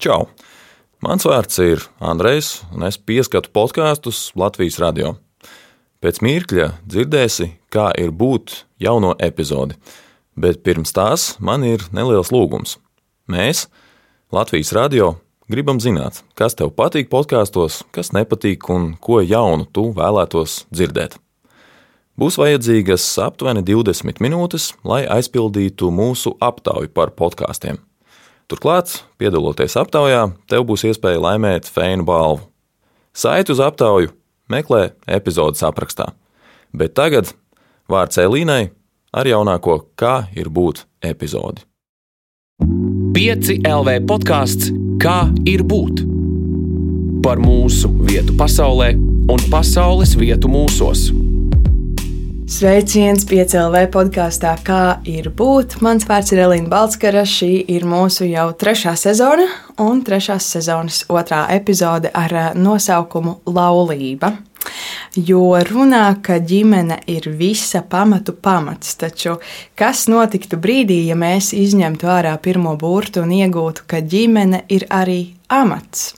Čau! Mans vārds ir Andrejs, un es pieskatu podkāstus Latvijas radio. Pēc mirkļa dzirdēsi, kā ir būt jauno epizodi, bet pirms tās man ir neliels lūgums. Mēs, Latvijas radio, gribam zināt, kas tev patīk podkāstos, kas nepatīk un ko jaunu tu vēlētos dzirdēt. Būs vajadzīgas aptuveni 20 minūtes, lai aizpildītu mūsu aptauju par podkāstiem. Turklāt, piedaloties aptaujā, tev būs iespēja laimēt feinu balvu. Saiti uz aptauju meklē epizodes aprakstā. Bet tagad vārds Elīnai ar jaunāko, kā ir būt epizodi. 5 LV podkāsts Kā ir būt? Par mūsu vietu pasaulē un pasaules vietu mūsos. Sveiciens piecēlē podkāstā, kā ir būt. Mans vārds ir Elīna Balskara. Šī ir mūsu jau trešā sezona un trešās sezonas otrā epizode ar eh, nosaukumu Laulība. Jo runā, ka ģimene ir visa pamatu pamats, taču kas notiktu brīdī, ja mēs izņemtu ārā pirmo burtu un iegūtu, ka ģimene ir arī amats?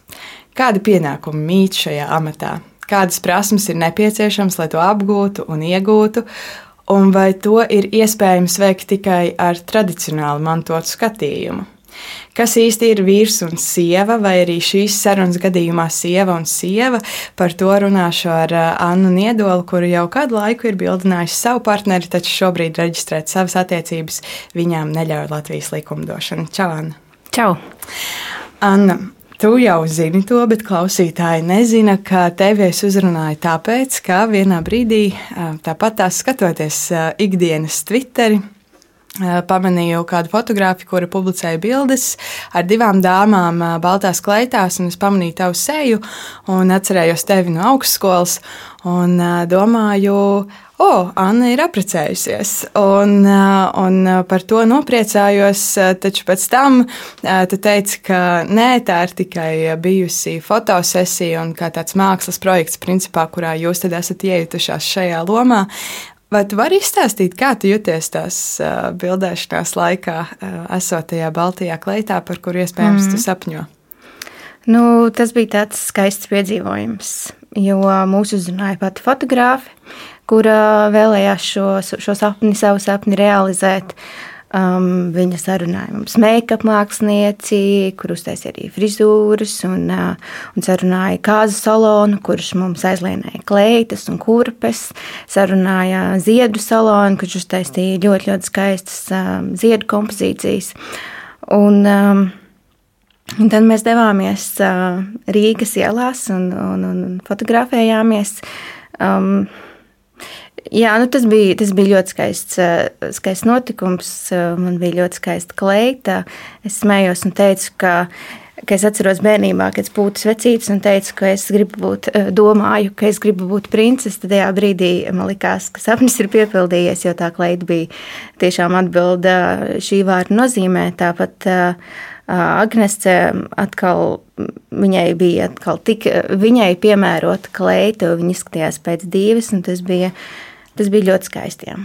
Kādi pienākumi mīt šajā amatā? Kādas prasmes ir nepieciešamas, lai to apgūtu un iegūtu, un vai to ir iespējams veikt tikai ar tradicionāli mantotu skatījumu. Kas īsti ir vīrs un sieva, vai arī šīs sarunas gadījumā sieva un sieva, par to runāšu ar uh, Annu Niedolu, kuru jau kādu laiku ir bildinājusi savu partneri, taču šobrīd reģistrēt savas attiecības viņām neļauj Latvijas likumdošana. Čau, Anna! Čau! Anna, Tu jau zini to, bet klausītāji nezina, ka tevi es uzrunāju tāpēc, ka vienā brīdī, tāpat tās skatoties ikdienas Twitteri, pamanīju kādu fotogrāfiju, kura publicēja bildes ar divām dāmām baltās kleitās, un es pamanīju tavu seju un atcerējos tevi no augstskolas un domāju, o, oh, Anna ir apprecējusies. Un, un par to nopriecājos, taču pēc tam tu teici, ka nē, tā ir tikai bijusi fotosesija un kā tāds mākslas projekts, principā, kurā jūs tad esat iejutušās šajā lomā. Vai tu vari izstāstīt, kā tu jūties tās uh, bildēšanās laikā, uh, esot tajā baltajā kleitā, par kuru iespējams mm. tu sapņo? Nu, tas bija tāds skaists piedzīvojums, jo mūsu uzrunāja pati fotogrāfi kura vēlējās šo, šo sapni, savu sapni realizēt. Um, viņa sarunāja mums make-up mākslinieci, kur uztaisīja arī frizūras, un, uh, un sarunāja kāzu salonu, kurš mums aizlienēja kleitas un kurpes. Sarunāja ziedu salonu, kurš uztaisīja ļoti, ļoti skaistas um, ziedu kompozīcijas. Un, um, un tad mēs devāmies uh, Rīgas ielās un, un, un fotografējāmies. Um, Jā, nu tas, bija, tas bija ļoti skaists, eh, skaists notikums. Eh, man bija ļoti skaista kleita. Es smējos un teicu, ka, ka es atceros bērnībā, kad es būtu vecītis un teicu, ka es gribu būt, eh, domāju, ka es gribu būt princese. Tad tajā brīdī man likās, ka sapnis ir piepildījies, jo tā kleita bija tiešām atbilda šī vārda nozīmē. Tāpat Agnese atkal, viņai bija atkal tik, viņai piemērota kleita, viņa izskatījās pēc divas, un tas bija Tas bija ļoti skaisti. Jā.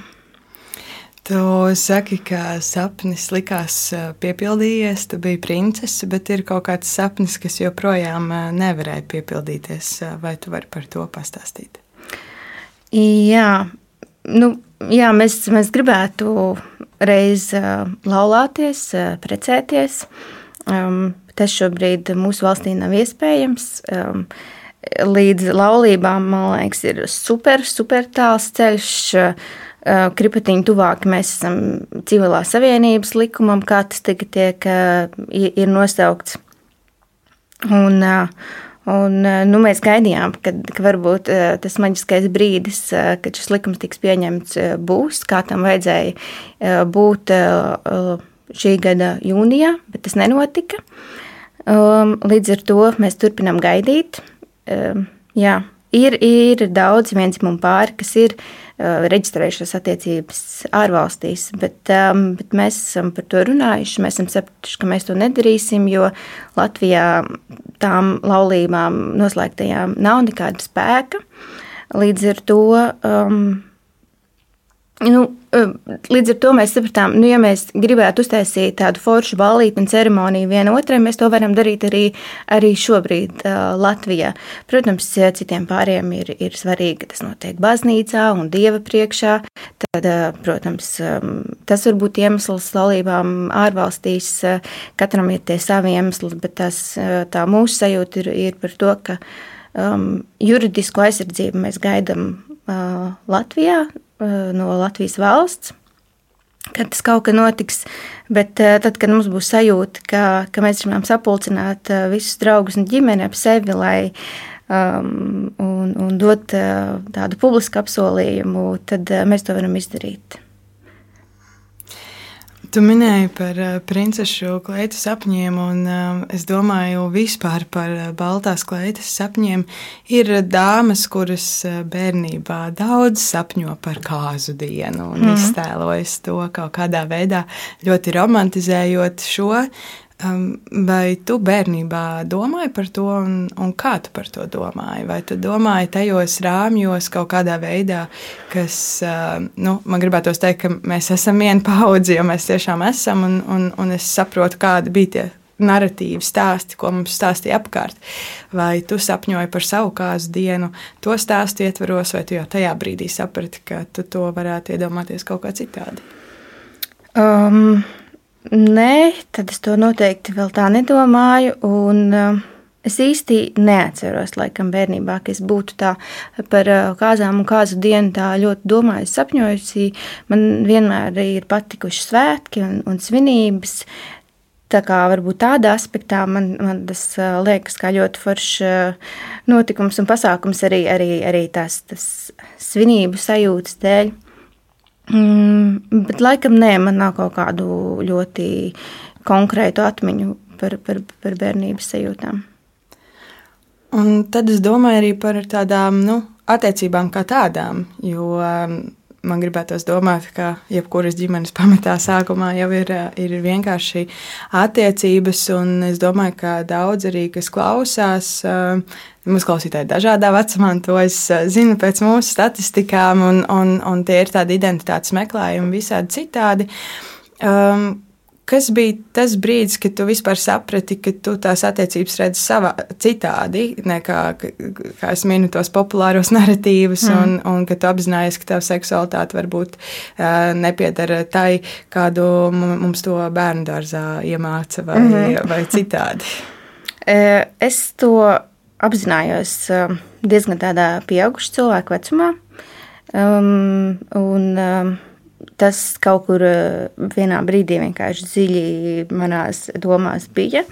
Tu saki, ka sapnis likās piepildījies, tu biji princese, bet ir kaut kāds sapnis, kas joprojām nevarēja piepildīties. Vai tu vari par to pastāstīt? Jā, nu, jā mēs, mēs gribētu reiz laulāties, precēties. Um, tas šobrīd mūsu valstī nav iespējams. Um, līdz laulībām, man liekas, ir super, super tāls ceļš. Kripatiņu tuvāk mēs esam civilā savienības likumam, kā tas tagad tiek, ir nosaukts. Un, un, nu, mēs gaidījām, kad, ka varbūt tas maģiskais brīdis, kad šis likums tiks pieņemts, būs, kā tam vajadzēja būt šī gada jūnijā, bet tas nenotika. Līdz ar to mēs turpinām gaidīt jā, ir, ir daudz vienzimumu pāri, kas ir uh, reģistrējušās attiecības ārvalstīs, bet, um, bet mēs esam par to runājuši. Mēs esam sapratuši, ka mēs to nedarīsim, jo Latvijā tām laulībām noslēgtajām nav nekāda spēka. Līdz ar to um, Nu, līdz ar to mēs sapratām, nu, ja mēs gribētu uztaisīt tādu foršu balīti un ceremoniju vienotrai, mēs to varam darīt arī, arī šobrīd uh, Latvijā. Protams, citiem pāriem ir, ir svarīgi, ka tas notiek baznīcā un dieva priekšā. Tad, uh, protams, um, tas var būt iemesls laulībām ārvalstīs. Uh, katram ir tie savi iemesli, bet tas, uh, tā mūsu sajūta ir, ir par to, ka um, juridisko aizsardzību mēs gaidām uh, Latvijā no Latvijas valsts. Kad tas kaut kad notiks, bet eh, tad, kad mums būs sajūta, ka, ka mēs gribam sapulcināt eh, visus draugus un ģimeni ap sevi, lai um, un, un dot tādu publisku apsolījumu, tad mēs to varam izdarīt. Tu minēji par uh, princešu kleitu sapņiem, un uh, es domāju, vispār par uh, baltās kleitas sapņiem. Ir dāmas, kuras bērnībā daudz sapņo par kāzu dienu un mm. iztēlojas to kaut kādā veidā, ļoti romantizējot šo. Vai tu bērnībā domāji par to, un, un kā tu par to domāji? Vai tu domāji tajos rāmjos kaut kādā veidā, kas, nu, man gribētos teikt, ka mēs esam viena paudze, jo mēs tiešām esam, un, un, un es saprotu, kādi bija tie narratīvi stāsti, ko mums stāstīja apkārt. Vai tu sapņoji par savu kāzu dienu, to stāstu ietvaros, vai tu jau tajā brīdī saprati, ka tu to varētu iedomāties kaut kā citādi? Um. Nē, tad es to noteikti vēl tā nedomāju. Un, uh, Es īsti neatceros, laikam, bērnībā, ka es būtu tā par uh, kāzām un kāzu dienu tā ļoti domājusi, sapņojusi. Man vienmēr ir patikuši svētki un, un svinības. Tā kā varbūt tādā aspektā man, man tas uh, liekas kā ļoti foršs notikums un pasākums arī, arī, arī tās, tas svinību sajūtas dēļ. Mm, bet laikam nē, man nav kaut kādu ļoti konkrētu atmiņu par, par, par bērnības sajūtām. Un tad es domāju arī par tādām nu, attiecībām kā tādām, jo um, man gribētos domāt, ka jebkuras ģimenes pamatā sākumā jau ir, ir vienkārši attiecības, es domāju, ka daudz arī, kas klausās, uh, Mūsu klausītāji dažādā vecumā, to es eh, zinu pēc mūsu statistikām, un, un, un tie ir tādi identitātes meklējumi visādi citādi. Um, Kas bija tas brīdis, kad tu vispār saprati, ka tu tās attiecības redzi savā citādi, nekā, kā es minu, tos populāros narratīvus, mm. un, un ka tu apzinājies, ka tava seksualitāte varbūt uh, nepiedara tai, kādu mums to bērnu dārzā iemāca, vai, mm vai citādi? Es to apzinājos um, diezgan tādā pieauguša cilvēka vecumā. Um, un, um, tas kaut kur uh, vienā brīdī vienkārši dziļi manās domās bija.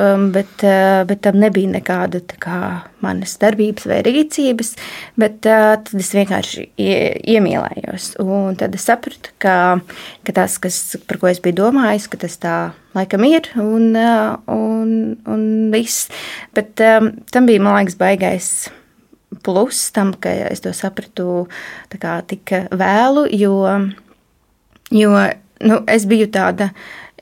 Um, bet, uh, bet tam nebija nekāda kā, manas darbības vai rīcības, bet uh, tad es vienkārši iemīlējos. Un tad es sapratu, ka, ka tas, kas, par ko es biju domājis, ka tas tā laikam ir un, uh, un, un viss. Bet um, tam bija, man liekas, baigais plus tam, ka es to sapratu kā, tik vēlu, jo, jo nu, es biju tāda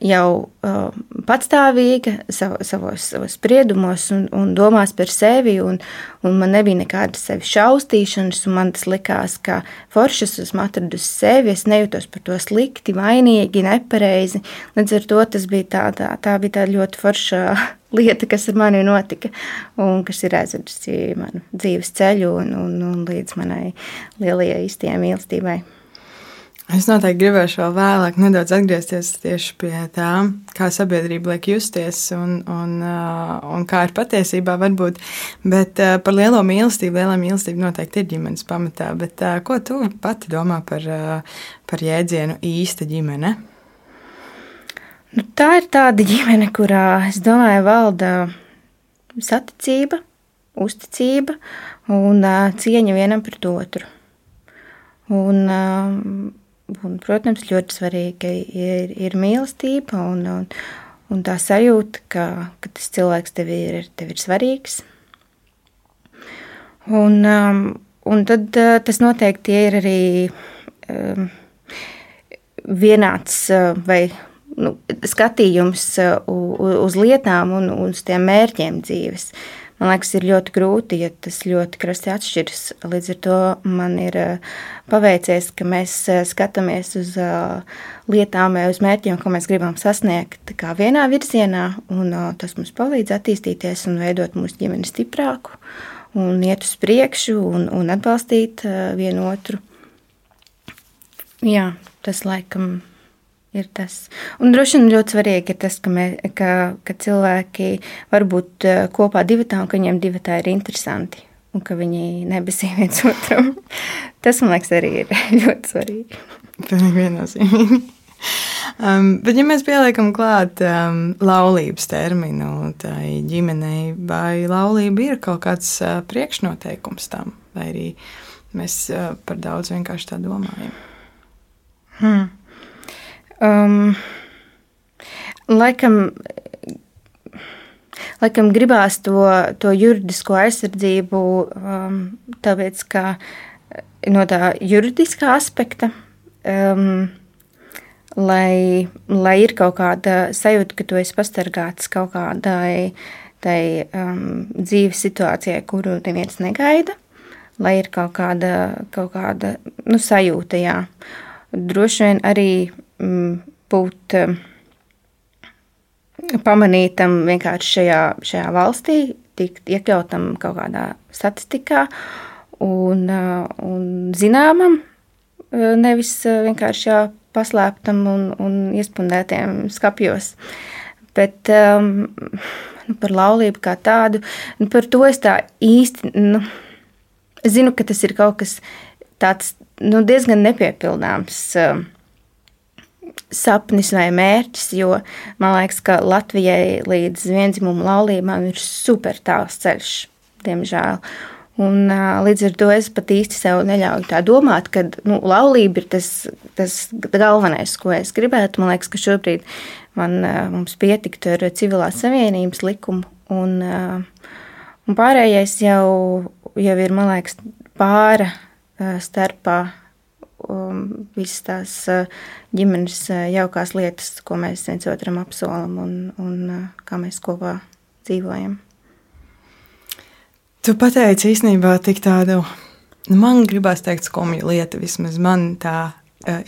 jau uh, patstāvīga sav, savos, savos spriedumos un, un domās par sevi, un, un man nebija nekādas sevi šaustīšanas, un man tas likās, ka foršas esmu atradusi sevi, es nejūtos par to slikti, vainīgi, nepareizi. Līdz ar to tas bija tā, tā, tā bija tā ļoti forša lieta, kas ar mani notika, un kas ir aizvedusi manu dzīves ceļu un, un, un līdz manai lielajai īstajai mīlestībai. Es noteikti gribēšu vēl vēlāk nedaudz atgriezties tieši pie tā, kā sabiedrība liek justies un, un, uh, un kā ir patiesībā varbūt. Bet uh, par lielo mīlestību, lielā mīlestība noteikti ir ģimenes pamatā. Bet uh, ko tu pati domā par, par jēdzienu īsta ģimene? Nu, tā ir tāda ģimene, kurā, es domāju, valda saticība, uzticība un cieņa vienam pret otru. Un, Un, protams, ļoti svarīga ir, ir mīlestība un, un, un tā sajūta, ka, ka tas cilvēks tev ir, tev ir svarīgs. Un, um, un tad uh, tas noteikti ir arī um, vienāds uh, vai nu, skatījums uh, uz lietām un uz tiem mērķiem dzīves. Man liekas, ir ļoti grūti, ja tas ļoti krasti atšķiras. Līdz ar to man ir paveicies, ka mēs skatāmies uz lietām, uz mērķiem, ko mēs gribam sasniegt vienā virzienā, un tas mums palīdz attīstīties un veidot mūsu ģimeni stiprāku un iet uz priekšu un, un atbalstīt vienu otru. Jā, tas laikam ir tas. Un droši vien ļoti svarīgi ir tas, ka, mē, ka, ka cilvēki var būt kopā divatā un ka viņiem divatā ir interesanti. Un ka viņi nebesī viens otram. Tas, man liekas, arī ir ļoti svarīgi. Pilnīgi viennozīmīgi. Um, bet, ja mēs pieliekam klāt um, laulības terminu tai ģimenei, vai laulība ir kaut kāds uh, priekšnoteikums tam, vai arī mēs uh, par daudz vienkārši tā domājam? Hmm. Um, laikam, laikam gribās to, to juridisko aizsardzību, um, tāpēc ka no tā juridiskā aspekta, um, lai, lai ir kaut kāda sajūta, ka tu esi pastargāts kaut kādai tai, um, dzīves situācijai, kuru neviens negaida, lai ir kaut kāda, kaut kāda nu, sajūta, jā. Droši vien arī mm, būt um, pamanītam vienkārši šajā, šajā valstī, tikt iekļautam kaut kādā statistikā un, uh, un zināmam, uh, nevis vienkārši jā, paslēptam un, un iespundētiem skapjos. Bet um, nu, par laulību kā tādu, nu, par to es tā īsti nu, zinu, ka tas ir kaut kas tāds nu, diezgan nepiepildāms. Uh, sapnis vai mērķis, jo man liekas, ka Latvijai līdz vienzimumu laulībām ir super tāls ceļš, diemžēl. Un, līdz ar to es pat īsti sev neļauju tā domāt, ka nu, laulība ir tas, tas galvenais, ko es gribētu. Man liekas, ka šobrīd man, mums pietiktu ar civilās savienības likumu, un, un pārējais jau, jau ir, man liekas, pāra starpā um, visas tās uh, ģimenes uh, jaukās lietas, ko mēs viens otram apsolam un, un uh, kā mēs kopā dzīvojam. Tu pateici īstenībā tik tādu, nu, man gribās teikt, skumju lietu. Vismaz man tā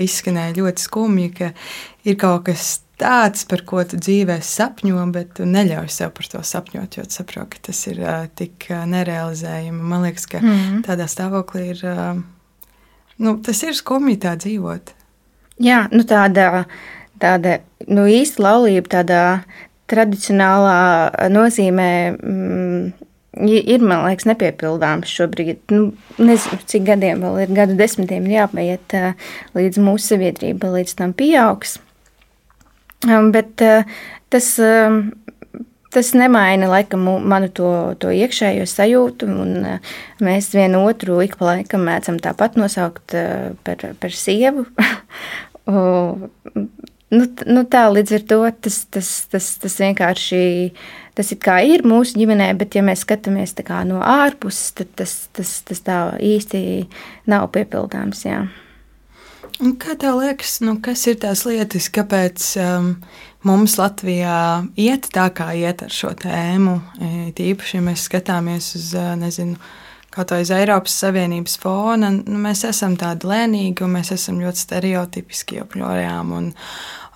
izskanēja ļoti skumji, ka ir kaut kas tāds, par ko tu dzīvē sapņo, bet tu neļauj sev par to sapņot, jo saproti, ka tas ir uh, tik uh, nerealizējami. Man liekas, ka mm -hmm. tādā stāvoklī ir. Uh, Nu, tas ir skumji tā dzīvot. Jā, nu tāda, tāda nu īsta laulība, tādā tradicionālā nozīmē. Mm, ir, man liekas, nepiepildāms šobrīd. Nu, nezinu, cik gadiem vēl ir, gadu desmitiem ir jāpaiet līdz mūsu sabiedrība, līdz tam pieaugs. Bet tas tas nemaina laikam manu to, to iekšējo sajūtu, un eh, mēs vienu otru ik pa laikam mēdzam tāpat nosaukt eh, par, par sievu. nu, nu tā līdz ar to tas, tas, tas, tas vienkārši tas ir mūsu ģimenē, bet ja mēs skatāmies no ārpuses, tad tas, tas, tas tā īsti nav piepildāms. Jā. Un kā tev liekas, nu, kas ir tās lietas, kāpēc um, mums Latvijā iet tā, kā iet ar šo tēmu. E, tīpaši, ja mēs skatāmies uz, e, nezinu, kaut vai uz Eiropas Savienības fona, nu, mēs esam tādi lēnīgi un mēs esam ļoti stereotipiski joprojām. Un,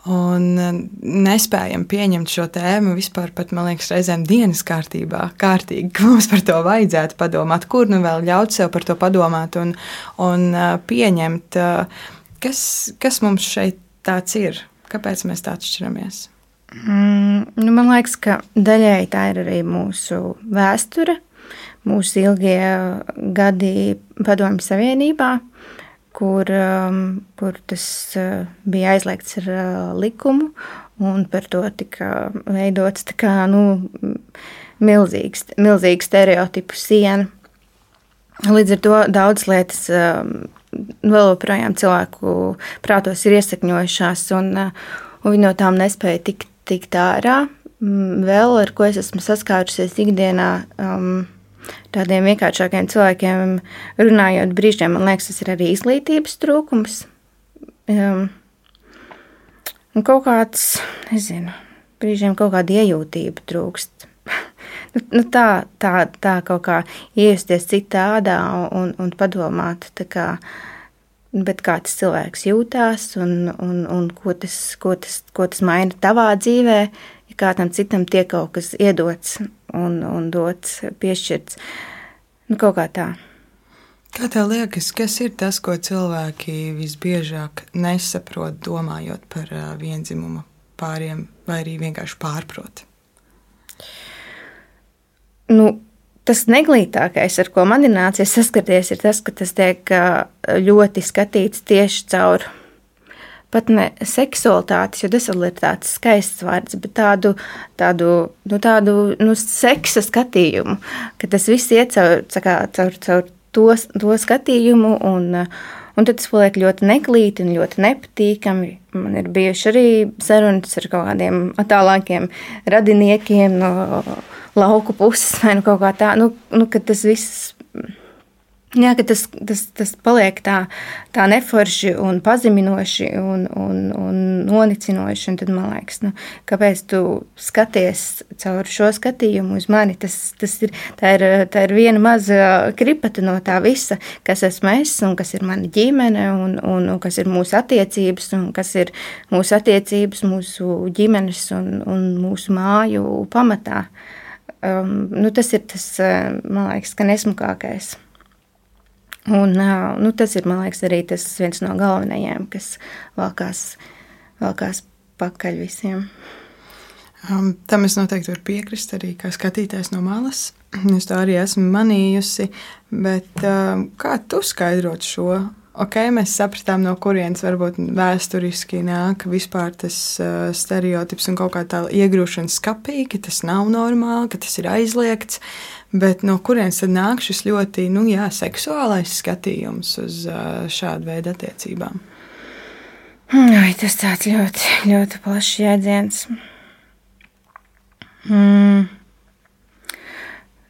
Un e, nespējam pieņemt šo tēmu vispār, pat, man liekas, reizēm dienas kārtībā. Kārtīgi, ka mums par to vajadzētu padomāt, kur nu vēl ļaut sev par to padomāt un, un pieņemt, kas, kas mums šeit tāds ir. Kāpēc mēs tā atšķiramies? Mm, nu man liekas, ka daļēji tā ir arī mūsu vēsture, mūsu ilgie gadi Padomju Savienībā, kur, um, kur tas uh, bija aizliegts ar uh, likumu, un par to tika veidots kā, nu, milzīgs, milzīgs stereotipu siena. Līdz ar to daudz lietas um, vēl joprojām cilvēku prātos ir iesakņojušās, un, un viņi no tām nespēja tikt, tikt ārā. Mm, vēl ar ko es esmu saskārusies ikdienā, um, tādiem vienkāršākiem cilvēkiem runājot, brīžiem man liekas, tas ir arī izglītības trūkums. Um, un kaut kāds, nezinu, brīžiem kaut kāda iejūtība trūkst. Nu, nu tā, tā, tā kaut kā iesties citādā un, un padomāt, kā, bet kā tas cilvēks jūtās un, un, un ko, tas, ko, tas, ko tas maina tavā dzīvē, ja kādam citam tiek kaut kas iedots un, un dots, piešķirts. Nu, kaut kā tā. Kā tev liekas, kas ir tas, ko cilvēki visbiežāk nesaprot, domājot par vienzimumu pāriem, vai arī vienkārši pārprot? Nu, tas neglītākais, ar ko man ir nācies saskaties, ir tas, ka tas tiek ļoti skatīts tieši caur pat ne seksualitātes, jo tāds skaists vārds, bet tādu, tādu, nu, tādu nu, seksa skatījumu, ka tas viss iet caur, caur, caur to, to skatījumu. Un, un tad tas paliek ļoti neglīti un ļoti nepatīkami. Man ir bijuši arī sarunas ar kaut kādiem tālākiem radiniekiem no lauku puses, vai nu kaut kā tā, nu, nu, ka tas viss Jā, tas, tas, tas paliek tā, tā neforši un pazeminoši un, un, un nonicinoši. Un tad man liekas, nu, kāpēc tu skaties caur šo skatījumu uz mani? Tas, tas ir, tā, ir, tā ir viena maza kripata no tā visa, kas esmu es un kas ir mana ģimene un, un, un kas ir mūsu attiecības un kas ir mūsu attiecības, mūsu ģimenes un, un mūsu māju pamatā. Um, nu, tas ir tas, man liekas, ka nesmukākais. Un, nu, tas ir liekas, arī tas viens no galvenajiem, kas valkās, valkās pakaļ visiem. Um, tam es noteikti varu piekrist arī kā skatītājs no malas. Es to arī esmu manījusi. Bet um, kā tu skaidrot šo? Ok, mēs sapratām, no kurienes varbūt vēsturiski nāk vispār tas uh, stereotips un kaut kā tā iegrūšana skapī, ka tas nav normāli, ka tas ir aizliegts. Bet no kurienes tad nāk šis ļoti nu, jā, seksuālais skatījums uz šādu veidu attiecībām? Ai, tas tāds ļoti, ļoti plašs jēdziens. Mm.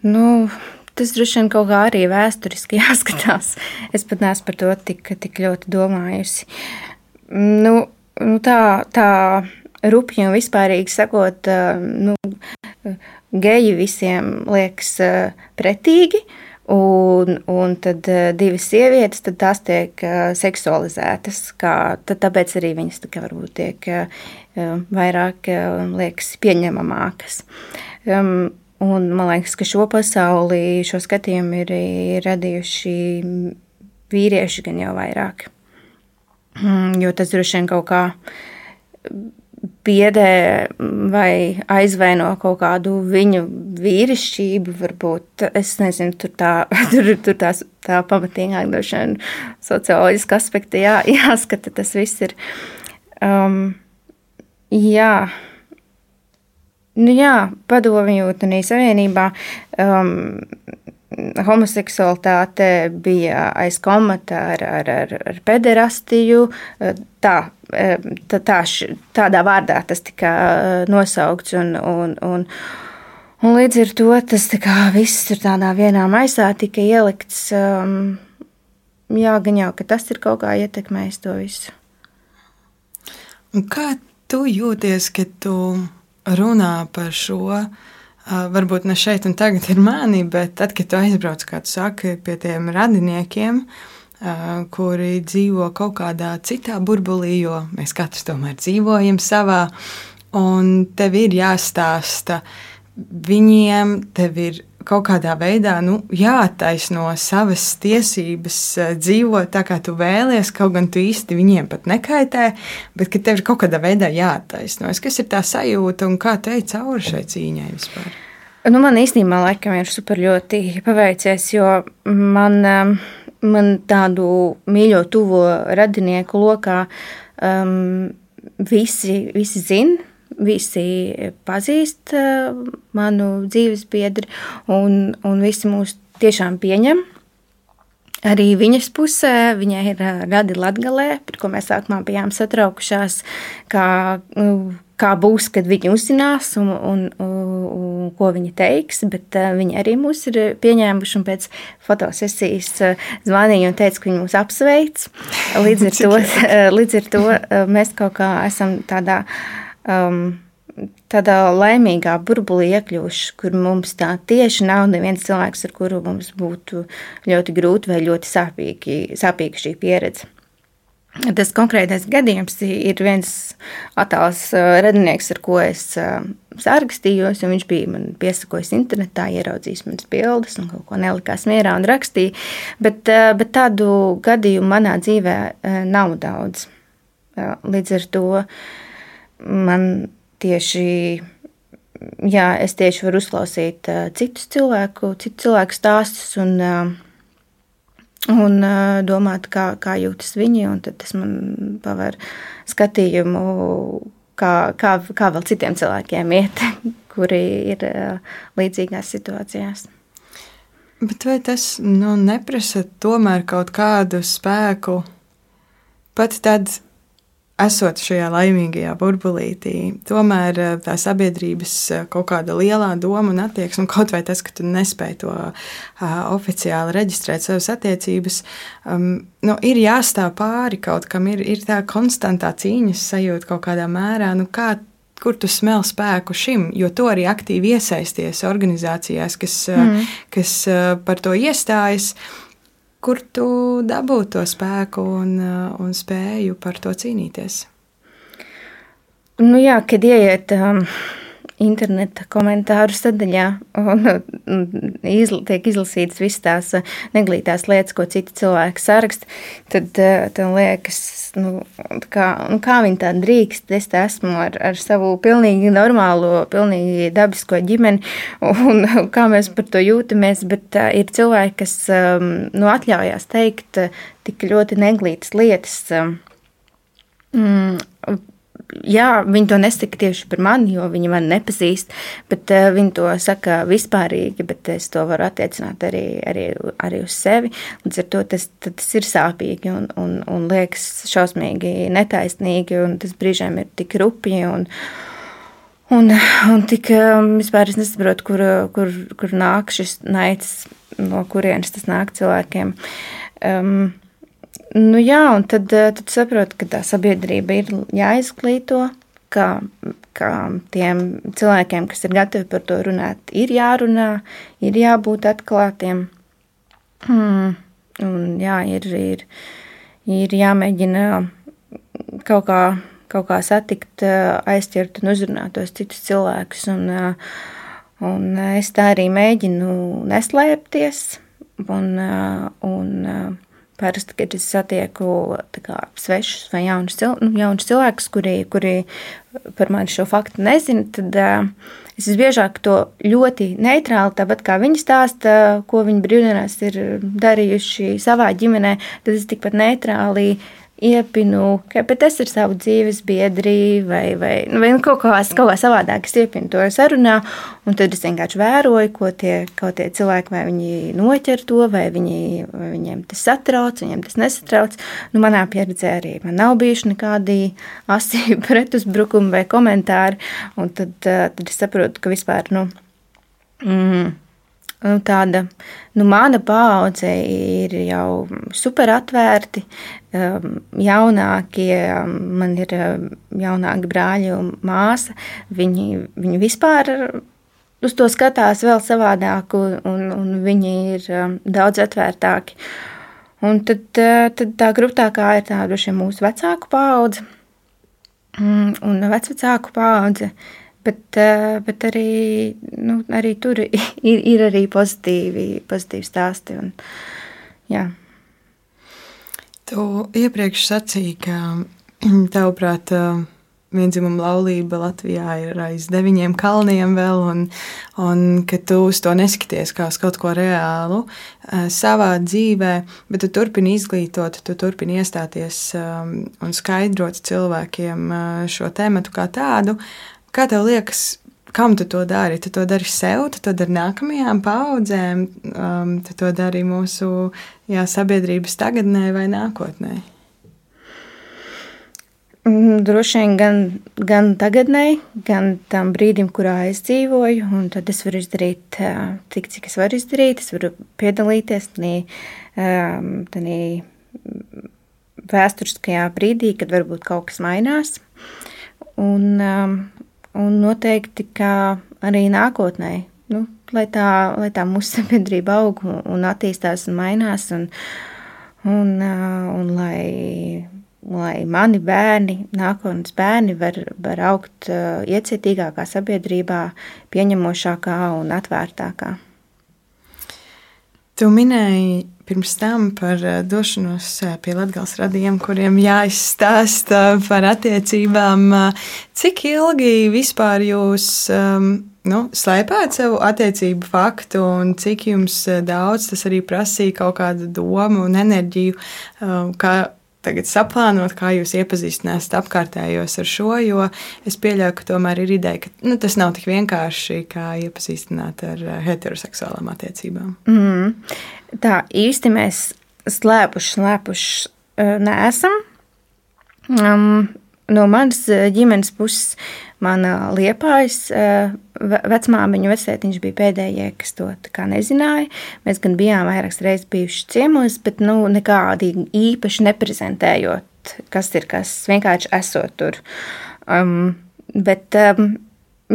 Nu, tas droši vien kaut kā arī vēsturiski jāskatās. Es pat neesmu par to tik, tik ļoti domājusi. Nu, nu tā, tā rupji un vispārīgi sakot, nu, geji visiem liekas eh, pretīgi. Un, un tad uh, divas sievietes, tad tās tiek seksualizētas. Kā, tad, tāpēc arī viņas tā varbūt tiek vairāk liekas pieņemamākas. Um, un man liekas, ka šo pasauli, šo skatījumu ir, ir radījuši vīrieši gan jau vairāk. Mm, jo tas droši vien kaut kā biedē vai aizvaino kaut kādu viņu vīrišķību. Varbūt es nezinu, tur tā, tur, tur tās, tā pamatīgāk droši vien socioloģiski aspekti jā, jāskata. Tas viss ir. Um, jā. Nu jā, padomju Jūtanī Savienībā um, homoseksualitāte bija aiz komata ar, ar, ar, ar pederastiju. Tā, tā, tā, tādā vārdā tas tika nosaukts. Un, un, un, un līdz ar to tas viss tur tādā vienā maisā tika ielikts. Um, jā, gan jau, ka tas ir kaut kā ietekmējis to visu. Kā tu jūties, kad tu runā par šo? Varbūt ne šeit un tagad ir mani, bet tad, kad tu aizbrauc, kā tu saki, pie tiem radiniekiem, kuri dzīvo kaut kādā citā burbulī, jo mēs katrs tomēr dzīvojam savā, un tev ir jāstāsta viņiem, tev ir kaut kādā veidā nu, jāattaisno savas tiesības, dzīvot tā, kā tu vēlies, kaut gan tu īsti viņiem pat nekaitē, bet ka tev ir kaut kādā veidā jāattaisnojas. Kas ir tā sajūta un kā te cauri šai cīņai vispār? Nu, man īstenībā laikam ir super ļoti paveicies, jo man um, man tādu mīļo, tuvo radinieku lokā um, visi, visi zina. Visi pazīst uh, manu dzīves biedru, un, un visi mūs tiešām pieņem. Arī viņas pusē, viņai ir uh, radi latgalē, par ko mēs sākumā bijām satraukušās, kā uh, kā būs, kad viņi uzzinās un, un, un, un ko viņi teiks. Bet uh, viņi arī mūs ir pieņēmuši un pēc fotosesijas zvanīja un teica, ka viņi mūs apsveic. Līdz ar to, līdz ar to mēs kaut kā esam tādā. Um, tādā laimīgā burbulī iekļuvuši, kur mums tā tieši nav neviens cilvēks, ar kuru mums būtu ļoti grūti vai ļoti sāpīgi, sāpīga šī pieredze. Tas konkrētais gadījums ir viens attēls radinieks, ar ko es sārgstījos, un viņš bija man piesakojis internetā, ieraudzījis manas bildes un kaut ko nelikās mierā un rakstīja, bet, bet tādu gadījumu manā dzīvē nav daudz. Līdz ar to man tieši, jā, es tieši varu uzklausīt citus cilvēku, citu cilvēku stāstus un un domāt, kā, kā jūtas viņi. Tas man paver skatījumu, kā, kā, kā vēl citiem cilvēkiem iet, kuri ir līdzīgās situācijās. Bet vai tas nu, neprasa tomēr kaut kādu spēku pat tad, esot šajā laimīgajā burbulītī, tomēr eh, tā sabiedrības eh, kaut kāda lielā doma un attieksme, kaut vai tas, ka tu nespēji to uh, oficiāli reģistrēt savas attiecības, um, nu, ir jāstāv pāri kaut kam, ir, ir tā konstantā cīņas sajūta kaut kādā mērā. Nu, kā, kur tu smel spēku šim, jo tu arī aktīvi iesaisties organizācijās, kas, mm. kas par to iestājas. Uh, kur tu dabū to spēku un, uh, un spēju par to cīnīties? Nu jā, kad ieiet um, interneta komentāru sadaļā un, un izl, tiek izlasītas visas tās uh, neglītās lietas, ko citi cilvēki saraksta, tad, uh, liekas, nu, kā, nu, kā viņi tā drīkst. Es te esmu ar, ar savu pilnīgi normālo, pilnīgi dabisko ģimeni, un kā mēs par to jūtamies. Bet uh, ir cilvēki, kas um, nu, atļaujās teikt uh, tik ļoti neglītas lietas. Um, jā, viņi to nesaka tieši par mani, jo viņi mani nepazīst, bet uh, viņi to saka vispārīgi, bet es to varu attiecināt arī, arī, arī uz sevi. Līdz ar to tas, tas ir sāpīgi un, un, un liekas šausmīgi netaisnīgi, un tas brīžiem ir tik rupji. Un, Un, un tik um, vispār es nesaprotu, kur, kur, kur nāk šis naids, no kurienes tas nāk cilvēkiem. Um, Nu, jā, un tad, eh, tad saprotu, ka tā sabiedrība ir jāizglīto, ka, ka tiem cilvēkiem, kas ir gatavi par to runāt, ir jārunā, ir jābūt atklātiem. Hmm. Un, jā, ir, ir, ir jāmēģina kaut kā, kaut kā satikt, eh, aizķert un uzrunāt tos citus cilvēkus. Un, eh, un es tā arī mēģinu neslēpties. Un, un, Parasti, kad es satieku kā, svešus vai jaunus, cil, nu, jaunus cilvēkus, kuri, kuri par mani šo faktu nezina, tad uh, es visbiežāk to ļoti neitrāli, tāpat kā viņi stāsta, ko viņi brīvdienās ir darījuši savā ģimenē, tad es tikpat neitrāli iepinu, ka tas ir savu dzīves biedri vai, vai, nu, vai kaut, kā, kaut kā savādāk. Es iepinu to sarunā, un tad es vienkārši vēroju, ko tie, tie cilvēki, vai viņi noķer to, vai, viņi, vai viņiem tas satrauc, viņiem tas nesatrauc. Nu, manā pieredzē arī man nav bijuši nekādi asi pretuzbrukumi vai komentāri, tad, tad es saprotu, ka vispār, nu, mm, nu, tāda, nu, mana paudze ir jau super atvērti, um, jaunākie, um, man ir um, jaunāki brāļi un māsa, viņi, viņi vispār uz to skatās vēl savādāk, un, un viņi ir daudz atvērtāki. Un tad, uh, tad tā grūtākā ir tā droši vien mūsu vecāku paudze mm, un vecvecāku paudze. Bet, eh, bet arī, nu, arī tur ir, ir arī pozitīvi, pozitīvi stāsti. Un, jā. Tu iepriekš sacīji, ka tavuprāt, eh, vienzimuma laulība Latvijā ir aiz deviņiem kalniem vēl, un, un ka tu uz to neskaties kā uz kaut ko reālu uh, savā dzīvē, bet tu turpini izglītot, tu turpini iestāties un skaidrot cilvēkiem uh, šo tēmatu kā tādu. Kā tev liekas, kam tu to dari? Tu to dari sev, tu to dari nākamajām paudzēm, um, tu to dari mūsu jā, sabiedrības tagadnē vai nākotnē? Mm, droši vien gan, gan tagadnē, gan tam brīdim, kurā es dzīvoju, un tad es varu izdarīt tik, cik es varu izdarīt. Es varu piedalīties tajā vēsturiskajā brīdī, kad varbūt kaut kas mainās. Un, um, un noteikti, ka arī nākotnē, nu, lai, tā, lai tā mūsu sabiedrība aug un attīstās un mainās, un, un, un lai, lai mani bērni, nākotnes bērni var, var augt iecietīgākā sabiedrībā, pieņemošākā un atvērtākā. Tu minēji pirms tam par eh, došanos eh, pie Latvijas radījiem, kuriem jāizstāsta par attiecībām. Eh, cik ilgi vispār jūs um, nu, slēpāt savu attiecību faktu, un cik jums daudz tas arī prasīja kaut kādu domu un enerģiju, kā tagad saplānot, kā jūs iepazīstināt apkārtējos ar šo, jo es pieļauju, ka tomēr ir ideja, ka nu, tas nav tik vienkārši kā iepazīstināt ar eh, heteroseksuālām attiecībām. Mm. Tā īsti mēs slēpuši, slēpuši eh, neesam. Um, no manas eh, ģimenes puses mana liepājas eh, vecmāmiņa vecētiņš bija pēdējie, kas to nezināja. Mēs gan bijām vairākas reizes bijuši ciemos, bet nu, nekādi īpaši neprezentējot, kas ir kas, vienkārši esot tur. Um, bet um,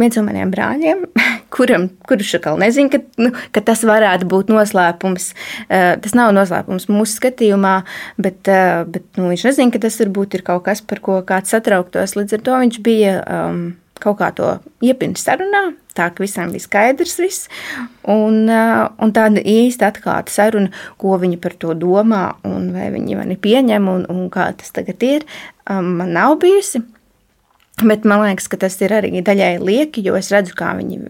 viens no maniem brāļiem, kuram, kurš atkal nezina, ka, nu, ka tas varētu būt noslēpums. Uh, tas nav noslēpums mūsu skatījumā, bet, uh, bet nu, viņš nezina, ka tas varbūt ir kaut kas, par ko kāds satrauktos. Līdz ar to viņš bija um, kaut kā to iepirkt sarunā, tā ka visam bija skaidrs viss. Un, uh, un tāda īsta atklāta saruna, ko viņi par to domā, un vai viņi mani pieņem, un, un kā tas tagad ir, um, man nav bijusi. Bet man liekas, ka tas ir arī daļai lieki, jo es redzu, kā viņi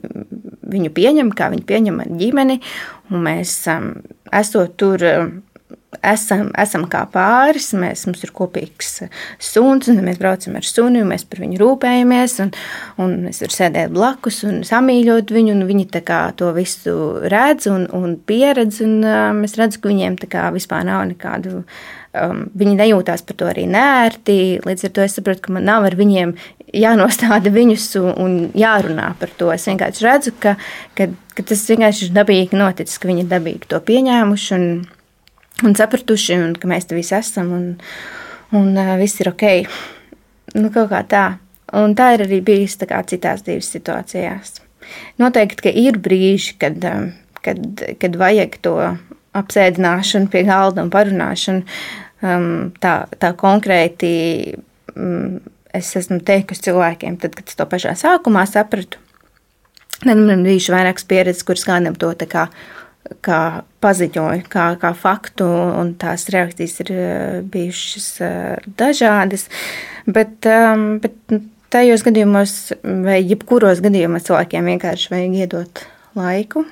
viņu pieņem, kā viņi pieņem ģimeni. Mēs um, esam tur. Esam, esam kā pāris, mēs, mums ir kopīgs suns, un mēs braucam ar suni, mēs par viņu rūpējamies, un, un mēs varam sēdēt blakus un samīļot viņu, un viņi to visu redz un, un pieredz, un uh, es redzu, ka viņiem vispār nav nekādu um, viņi nejūtās par to arī nērti. Līdz ar to es saprotu, ka man nav ar viņiem jānostāda viņus un jārunā par to. Es vienkārši redzu, ka, ka, ka tas vienkārši ir dabīgi noticis, ka viņi ir dabīgi to pieņēmuši un, un sapratuši, un ka mēs te visi esam un, un viss ir ok. Nu, kaut kā tā. Un tā ir arī bijis citās divas situācijās. Noteikti, ka ir brīži, kad, kad, kad vajag to apsēdināšanu pie galda un parunāšanu um, tā, tā konkrēti. Um, es esmu teikusi cilvēkiem, tad, kad es to pašā sākumā sapratu, tad man bija vairākas pieredzes, kuras kādam to tā kā, kā paziņoju, kā, kā faktu, un tās reakcijas ir eh, bijušas eh, dažādas. Bet, um, bet tajos gadījumos, vai jebkuros gadījumos, cilvēkiem vienkārši vajag iedot laiku.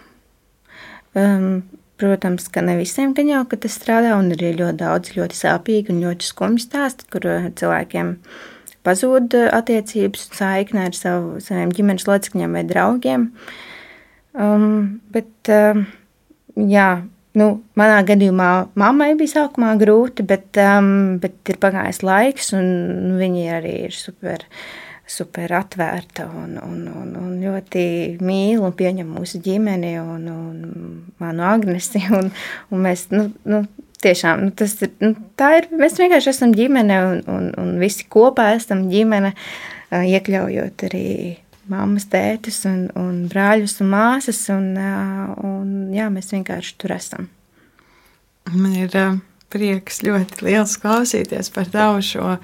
Um, Protams, ka ne visiem gan jau, ka tas strādā, un ir ļoti daudz ļoti sāpīgi un ļoti skumji stāsti, kur eh, cilvēkiem ir pazūd eh, attiecības saikne ar savu, saviem ģimenes locekļiem vai draugiem. Um, bet, um, jā, nu, manā gadījumā mammai bija sākumā grūti, bet, um, bet ir pagājis laiks, un viņi arī ir super, super atvērta un, un, un, un ļoti mīl un pieņem mūsu ģimeni un, un manu Agnesi. Un, un mēs, nu, nu, tiešām nu, tas ir. Nu, tā ir. Mēs vienkārši esam ģimene un, un, un visi kopā esam ģimene, iekļaujot arī mammas, tētis un, un brāļus un māsas. Un, un, jā, mēs vienkārši tur esam. Man ir prieks ļoti liels klausīties par tavu šo,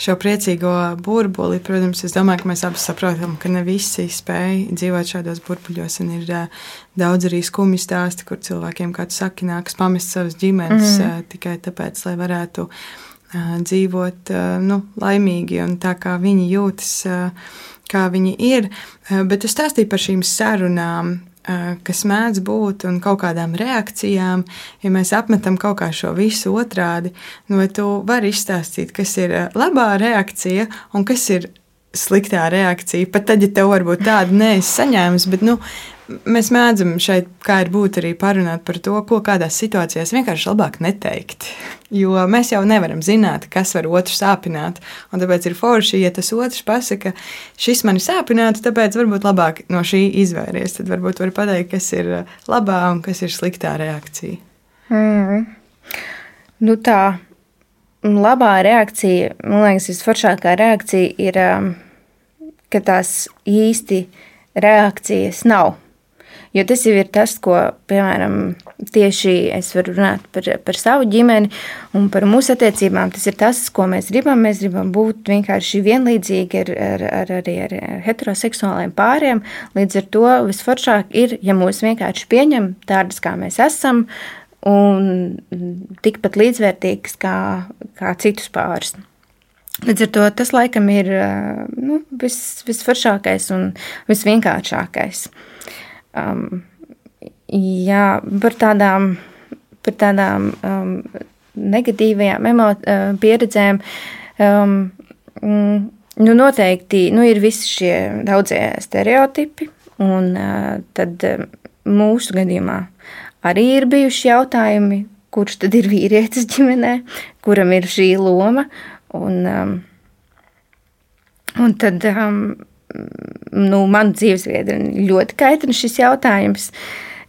šo priecīgo burbuli. Protams, es domāju, ka mēs abi saprotam, ka ne visi spēj dzīvot šādos burbuļos, ir uh, daudz arī skumju stāsti, kur cilvēkiem, kā tu saki, nākas pamest savas ģimenes mm. tikai tāpēc, lai varētu uh, dzīvot nu, laimīgi un tā, kā viņi jūtas. Kā viņi ir, bet tu stāstīji par šīm sarunām, Eh, kas mēdz būt un kaut kādām reakcijām, ja mēs apmetam kaut kā šo visu otrādi, nu, vai tu vari izstāstīt, kas ir labā reakcija un kas ir sliktā reakcija. Pat tad, ja tev varbūt tāda neesi saņēmusi, bet nu, mēs mēdzam šeit, kā ir būt arī parunāt par to, ko kādās situācijās vienkārši labāk neteikt. Jo mēs jau nevaram zināt, kas var otru sāpināt. Un tāpēc ir forši, ja tas otrs pasaka, šis mani sāpinātu, tāpēc varbūt labāk no šī izvairies. Tad varbūt var pateikt, kas ir labā un kas ir sliktā reakcija. Mm. Nu tā, labā reakcija, man liekas, visforšākā reakcija ir. Um ka tās īsti reakcijas nav. Jo tas jau ir tas, ko, piemēram, tieši es varu runāt par, par savu ģimeni un par mūsu attiecībām. Tas ir tas, ko mēs gribam. Mēs gribam būt vienkārši vienlīdzīgi ar, ar, ar, arī ar heteroseksuāliem pāriem. Līdz ar to visforšāk ir, ja mūs vienkārši pieņem tādas, kā mēs esam, un tikpat līdzvērtīgas kā, kā citus pārus. Līdz ar to tas laikam ir nu, vis, visforšākais un visvienkāršākais. Um, jā, par tādām, par tādām um, negatīvajām emo, uh, pieredzēm. Um, mm, nu noteikti nu, ir visi šie daudzie stereotipi, un uh, tad uh, mūsu gadījumā arī ir bijuši jautājumi, kurš tad ir vīrietis ģimenē, kuram ir šī loma. Un, um, un tad um, nu, man dzīvesviedri ļoti kaitina šis jautājums.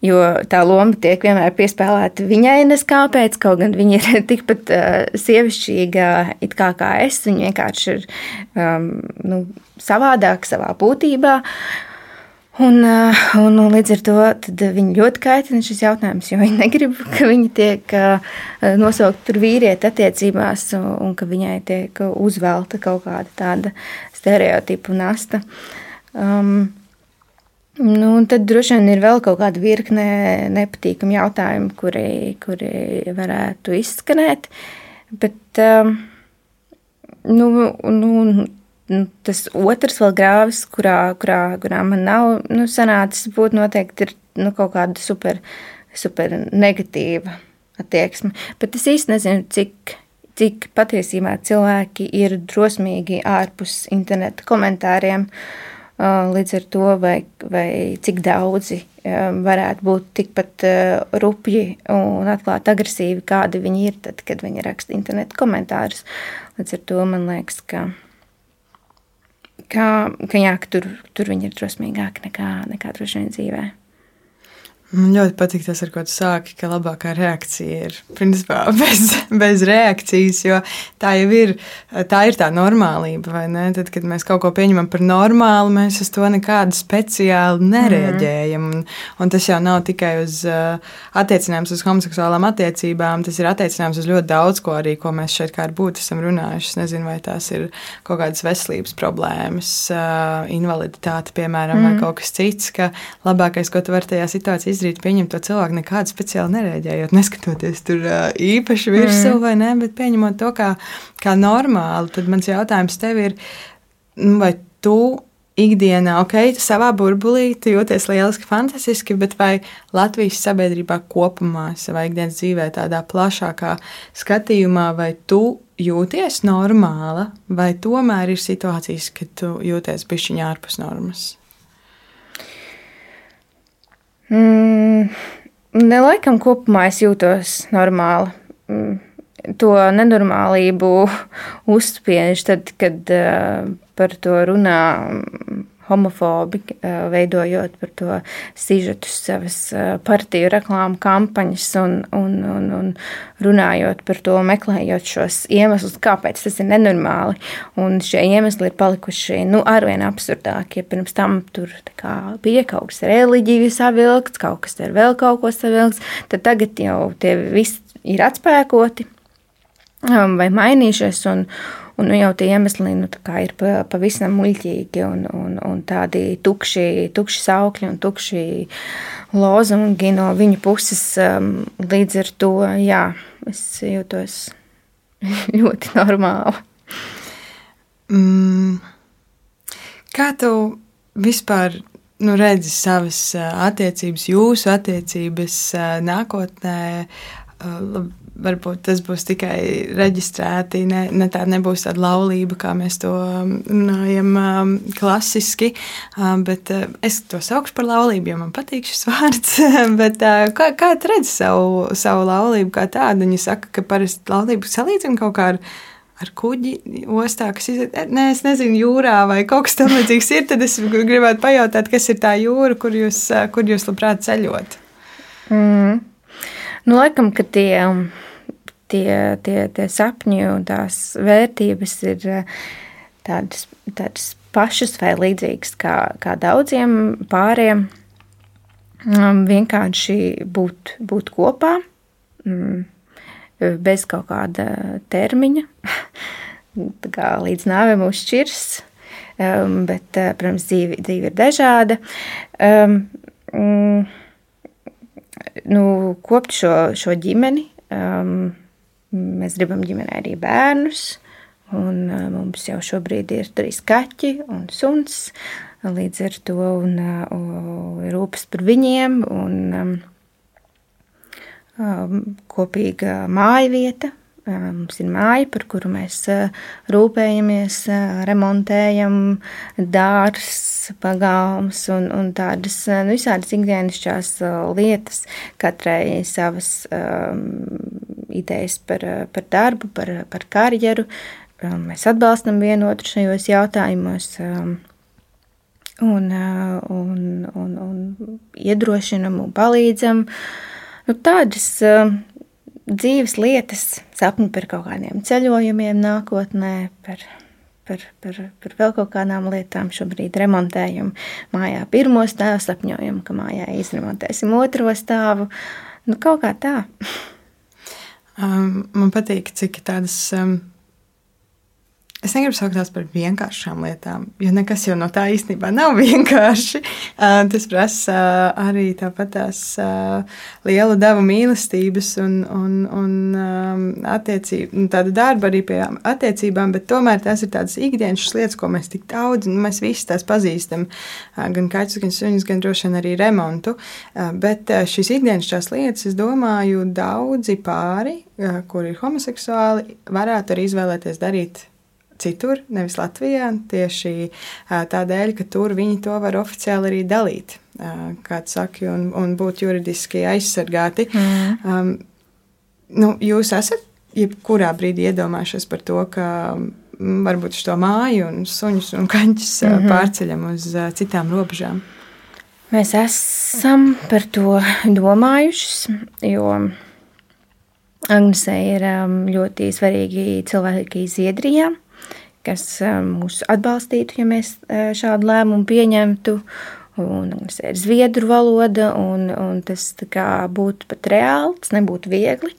Jo tā loma tiek vienmēr piespēlēta viņai, neskāpēc, kaut gan viņa ir tikpat uh, sievišķīga kā, kā es. Viņa vienkārši ir um, nu, savādāka savā būtībā. Un, uh, un, un līdz ar to viņi ļoti kaitina šis jautājums, jo viņi negrib, ka viņi tiek uh, nosaukt par vīrieti attiecībās, un, un ka viņai tiek uzvelta kaut kāda tāda stereotipu nasta. Um, Nu, tad droši vien ir vēl kaut kāda virkne nepatīkamu jautājumu, kuri, kuri varētu izskanēt. Bet um, nu, nu, tas otrs vēl grāvis, kurā, kurā, kurā man nav nu, sanācis būt, noteikti ir nu, kaut kāda super, super negatīva attieksme. Bet es īsti nezinu, cik cik patiesībā cilvēki ir drosmīgi ārpus interneta komentāriem. Līdz ar to, vai, vai cik daudzi varētu būt tikpat rupji un atklāti agresīvi, kādi viņi ir, tad, kad viņi raksta interneta komentārus. Līdz ar to man liekas, ka, ka, ka, jā, ka tur, tur viņi ir drosmīgāki nekā, nekā droši vien dzīvēm. Man ļoti patīk tas, ar ko tu sāki, ka labākā reakcija ir principā bez, bez reakcijas, jo tā jau ir tā, ir tā normālība. Tad, kad mēs kaut ko pieņemam par normālu, mēs uz to nekādu speciāli nereaģējam. Un, un tas jau nav tikai uz uh, attiecinājums uz homoseksuālām attiecībām, tas ir attiecinājums uz ļoti daudz ko arī, ko mēs šeit kā ar būtu esam runājuši. Es nezinu, vai tās ir kaut kādas veselības problēmas, uh, invaliditāte, piemēram, mm. vai kaut kas cits, ka labākais, ko tu vari tajā situācijā izdarīt, izdarīt, pieņemt to cilvēku nekādu speciāli nereaģējot, neskatoties tur īpaši virsū mm. vai ne, bet pieņemot to kā, kā normāli. Tad mans jautājums tev ir, nu, vai tu ikdienā, ok, tu savā burbulī tu jūties lieliski, fantastiski, bet vai Latvijas sabiedrībā kopumā, savā ikdienas dzīvē, tādā plašākā skatījumā, vai tu jūties normāla, vai tomēr ir situācijas, kad tu jūties pišķiņā ārpus normas? Mm, Nelaikam kopumā es jūtos normāli. Mm, to nenormālību uzspiež tad, kad uh, par to runā homofobi, veidojot par to sižetus savas partiju reklāmu kampaņas un, un, un, un runājot par to, meklējot šos iemeslus, kāpēc tas ir nenormāli. Un šie iemesli ir palikuši nu, arvien absurdākie. Ja pirms tam tur kā, bija kaut kas reliģijas savilkts, kaut kas ar vēl kaut ko savilkts, tad tagad jau tie visi ir atspēkoti vai mainījušies. Un, Un nu, jau tie iemesli nu, ir pavisam muļķīgi un, un, un tādi tukši, tukši saukļi un tukši lozungi no viņa puses. Um, līdz ar to jā, es jūtos ļoti normāli. Mm. Kā tu vispār nu, redzi savas uh, attiecības, jūsu attiecības uh, nākotnē? Varbūt tas būs tikai reģistrēti, ne, ne tā nebūs tāda laulība, kā mēs to um, runājam um, klasiski. Um, bet uh, es to saukšu par laulību, jo man patīk šis vārds. bet, uh, kā, kā tu redzi savu, savu laulību kā tādu? Viņi saka, ka parasti laulību salīdzina kaut kā ar ar kuģi ostā, kas ir. Nē, es nezinu, jūrā vai kaut kas tamlīdzīgs ir. Tad es gribētu pajautāt, kas ir tā jūra, kur jūs, uh, kur jūs labprāt ceļot. Mm. Nu, laikam, ka tie tie, tie, tie sapņi un tās vērtības ir eh, tādas, tādas pašas vai līdzīgas kā, kā daudziem pāriem. Um, vienkārši būt, būt kopā, um, bez kaut kāda termiņa, kā līdz nāvei mūs šķirs. Um, bet, uh, protams, dzīve, dzīve ir dažāda. Um, mm, nu, kopt šo, šo ģimeni. Um, mēs gribam ģimenē arī bērnus. Un uh, mums jau šobrīd ir trīs kaķi un suns. Līdz ar to un, uh, rūpes par viņiem un um, um, kopīga māja vieta. Mums ir māja, par kuru mēs rūpējamies, remontējam, dārsts, pagalms un, un tādas nu, visādas ikdienišķās lietas, katrai savas um, idejas par, par darbu, par, par karjeru. Mēs atbalstam vienotru šajos jautājumos. Um, un, un, un, un iedrošinam un palīdzam. Nu, tādas uh, dzīves lietas, sapņi par kaut kādiem ceļojumiem nākotnē, par, par, par, par vēl kaut kādām lietām. Šobrīd remontējam mājā pirmo stāvu, sapņojam, ka mājā izremontēsim otro stāvu. Nu, kaut kā tā. Man patīk, cik tādas Es negribu saukt tās par vienkāršām lietām, jo nekas jau no tā īstenībā nav vienkārši. Uh, tas prasa uh, arī tāpat tās uh, liela deva mīlestības un, un, un attiecību, tāda darba arī pie attiecībām, bet tomēr tās ir tādas ikdienas lietas, ko mēs tik daudz, nu, mēs visi tās pazīstam, gan kaķus, gan suņus, gan droši vien arī remontu. Bet šīs ikdienas tās lietas, es domāju, daudzi pāri, kuri ir homoseksuāli, varētu arī izvēlēties darīt citur, nevis Latvijā, tieši tādēļ, ka tur viņi to var oficiāli arī dalīt, kā saka, un, un būt juridiski aizsargāti. Mm. Um, nu, jūs esat jebkurā brīdī iedomājušies par to, ka varbūt šo māju un suņus un kaņķus mm -hmm. pārceļam uz citām robežām? Mēs esam par to domājuši, jo Agnesē ir ļoti svarīgi cilvēki Zviedrijā kas mūs atbalstītu, ja mēs šādu lēmumu pieņemtu. Un tas ir zviedru valoda, un, un tas būtu pat reāli, tas nebūtu viegli.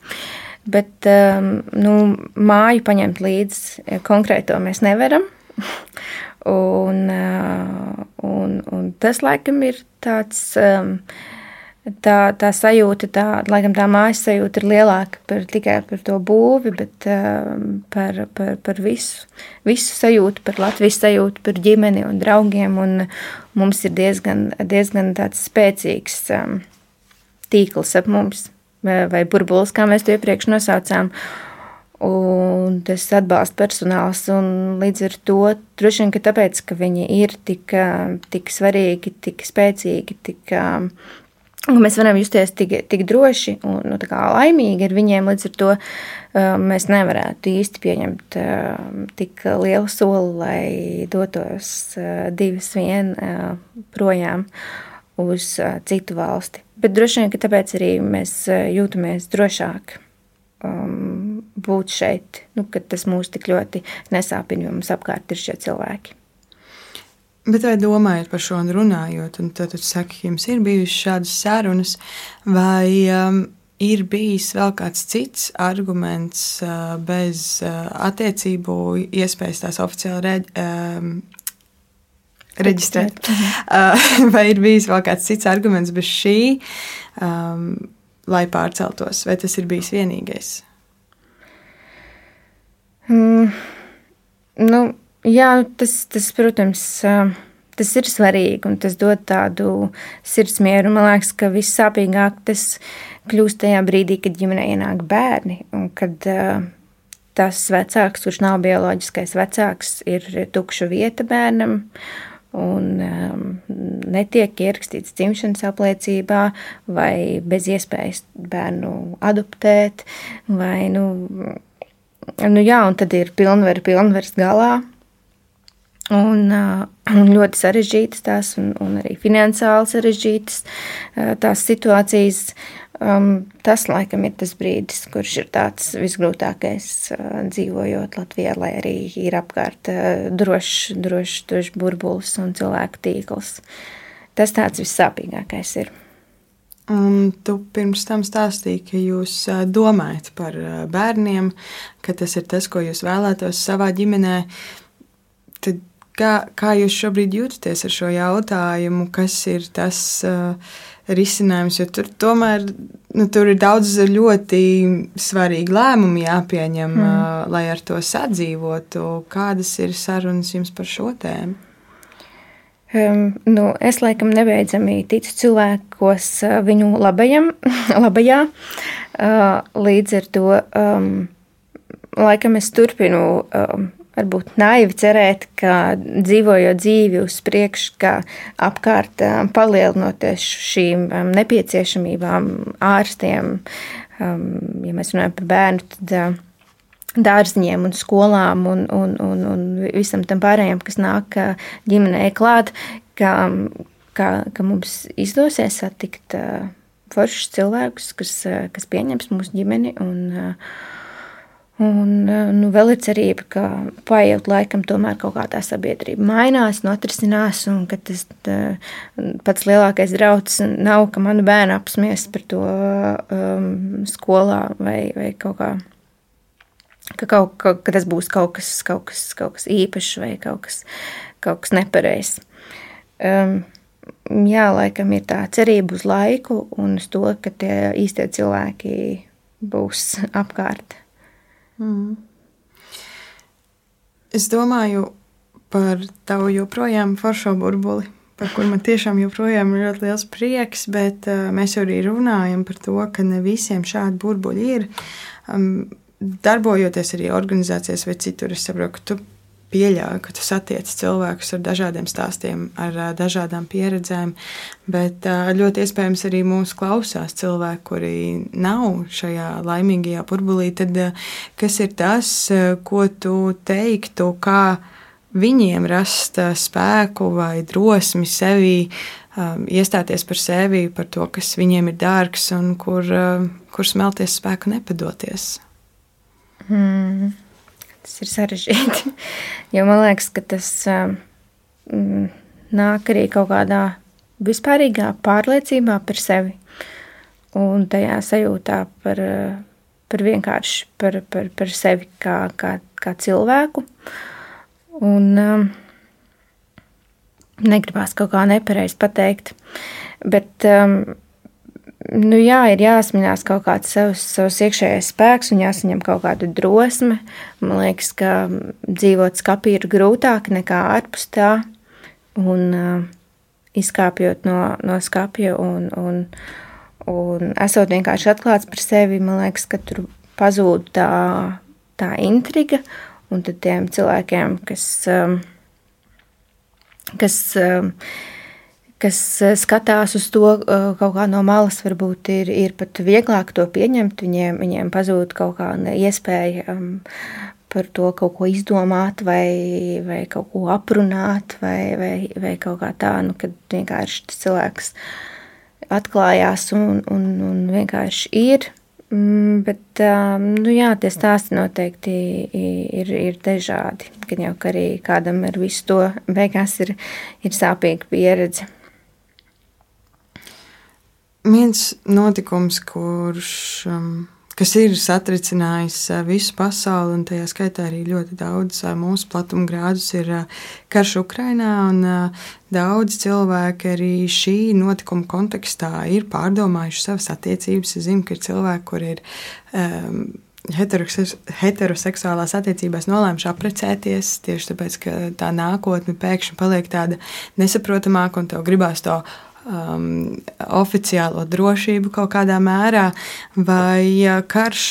Bet nu, māju paņemt līdzi konkrēto mēs nevaram. un, un, un tas laikam ir tāds. Um, tā, tā sajūta, tā, laikam tā mājas sajūta ir lielāka par tikai par to būvi, bet um, par, par, par visu, visu sajūtu, par Latvijas sajūtu, par ģimeni un draugiem. Un mums ir diezgan, diezgan tāds spēcīgs um, tīkls ap mums, vai burbulis, kā mēs to iepriekš nosaucām. Un tas atbalsta personāls, un līdz ar to droši vien, ka tāpēc, ka viņi ir tik, tik svarīgi, tik spēcīgi, tik um, mēs varam justies tik, tik droši un nu, laimīgi ar viņiem. Līdz ar to um, mēs nevarētu īsti pieņemt um, tik lielu soli, lai dotos uh, divas vien uh, projām uz uh, citu valsti. Bet droši vien, tāpēc arī mēs jūtamies drošāk um, būt šeit, nu, kad tas mūs tik ļoti nesāpina, jo mums apkārt ir šie cilvēki. Bet vai domājot par šo un runājot, un tad jūs sakat, ka jums ir bijušas šādas sarunas, vai um, ir bijis vēl kāds cits arguments uh, bez uh, attiecību iespējas tās oficiāli reģ, um, reģistrēt? Uh, vai ir bijis vēl kāds cits arguments bez šī, um, lai pārceltos, vai tas ir bijis vienīgais? Mm, nu, Jā, tas, tas, protams, tas ir svarīgi un tas dod tādu sirdsmieru. Man liekas, ka vissāpīgāk tas kļūst tajā brīdī, kad ģimenē ienāk bērni un kad tas vecāks, kurš nav bioloģiskais vecāks, ir tukša vieta bērnam. Un um, netiek ierakstīts dzimšanas apliecībā, vai bez iespējas bērnu adoptēt, vai, nu, nu jā, un tad ir pilnvaru, pilnvaras galā, Un, un ļoti sarežģītas tās, un, un arī finansiāli sarežģītas tās situācijas. Um, tas, laikam, ir tas brīdis, kurš ir tāds visgrūtākais uh, dzīvojot Latvijā, lai arī ir apkārt uh, drošs, drošs, drošs burbulis un cilvēku tīkls. Tas tāds vissāpīgākais ir. Un tu pirms tam stāstīji, ka jūs domājat par bērniem, ka tas ir tas, ko jūs vēlētos savā ģimenē. Tad kā, kā jūs šobrīd jūtaties ar šo jautājumu? Kas ir tas? Uh, risinājums, jo tur tomēr nu, tur ir daudz ļoti svarīgi lēmumi jāpieņem, mm. uh, lai ar to sadzīvotu. Kādas ir sarunas jums par šo tēmu? Um, nu, es laikam nebeidzami ticu cilvēkos viņu labajam, labajā. Uh, līdz ar to um, laikam es turpinu um, varbūt naivi cerēt, ka dzīvojot dzīvi uz priekšu, ka apkārt um, palielinoties šīm um, nepieciešamībām, ārstiem, um, ja mēs runājam par bērnu, tad uh, dārziņiem un skolām un, un, un, un visam tam pārējiem, kas nāk ģimenei klāt, ka, ka, ka mums izdosies satikt foršus cilvēkus, kas, kas pieņems mūsu ģimeni un uh, Un eh, nu, vēl ir cerība, ka paiet laikam, tomēr kaut kā tā sabiedrība mainās, notrisinās, un ka tas tā, pats lielākais drauds nav, ka manu bērnu apsmies par to um, skolā vai, vai kaut kā. Ka, kaut, ka, ka tas būs kaut kas, kaut kas, kaut kas īpašs vai kaut kas, kaut kas nepareizs. Um, jā, laikam ir tā cerība uz laiku un uz to, ka tie īstie cilvēki būs apkārt. Mm. Es domāju par tavu joprojām foršo burbuli, par kuru man tiešām joprojām ir ļoti liels prieks, bet uh, mēs jau arī runājam par to, ka ne visiem šādi burbuļi ir. Um, darbojoties arī organizācijās vai citur, es saprotu, ka tu pieļauju, ka tu satiec cilvēkus ar dažādiem stāstiem, ar dažādām pieredzēm, bet ļoti iespējams arī mūsu klausās cilvēki, kuri nav šajā laimīgajā burbulī. Tad kas ir tas, ko tu teiktu, kā viņiem rast spēku vai drosmi sevī? Iestāties par sevi, par to, kas viņiem ir dārgs un kur, kur smelties spēku nepadoties. Hmm. Tas ir sarežģīti. jo man liekas, ka tas um, nāk arī kaut kādā vispārīgā pārliecībā par sevi un tajā sajūtā par, par vienkārši par, par, par sevi kā, kā, kā cilvēku. Un um, negribās kaut kā nepareizi pateikt, bet um, nu, jā, ir jāsminās kaut kāds savs, savs iekšējais spēks un jāsaņem kaut kāda drosme. Man liekas, ka dzīvot skapī ir grūtāk nekā ārpus tā. Un uh, izkāpjot no, no skapja un, un, un esot vienkārši atklāts par sevi, man liekas, ka tur pazūd tā, tā intriga. Un tad tiem cilvēkiem, kas, um, kas um, kas eh, skatās uz to eh, kaut kā no malas, varbūt ir, ir pat vieglāk to pieņemt. Viņiem, viņiem pazūd kaut kāda iespēja um, par to kaut ko izdomāt, vai, vai kaut ko aprunāt, vai, vai, vai kaut kā tā, nu, kad vienkārši tas cilvēks atklājās un, un, un vienkārši ir. Mm, bet um, nu jā, tie stāsti noteikti ir, ir dažādi. Gan jau arī kādam ar visu to beigās ir, ir sāpīga pieredze viens notikums, kurš, um, kas ir satricinājis uh, visu pasauli, un tajā skaitā arī ļoti daudz uh, mūsu platumgrādus, ir uh, karš Ukrainā. Un, uh, daudz cilvēki arī šī notikuma kontekstā ir pārdomājuši savas attiecības. Es zinu, ka ir cilvēki, kur ir. Um, heteroseksuālās attiecībās nolēmuši apprecēties tieši tāpēc, ka tā nākotne pēkšņi paliek tāda nesaprotamāka un tev gribās to um, oficiālo drošību kaut kādā mērā, vai karš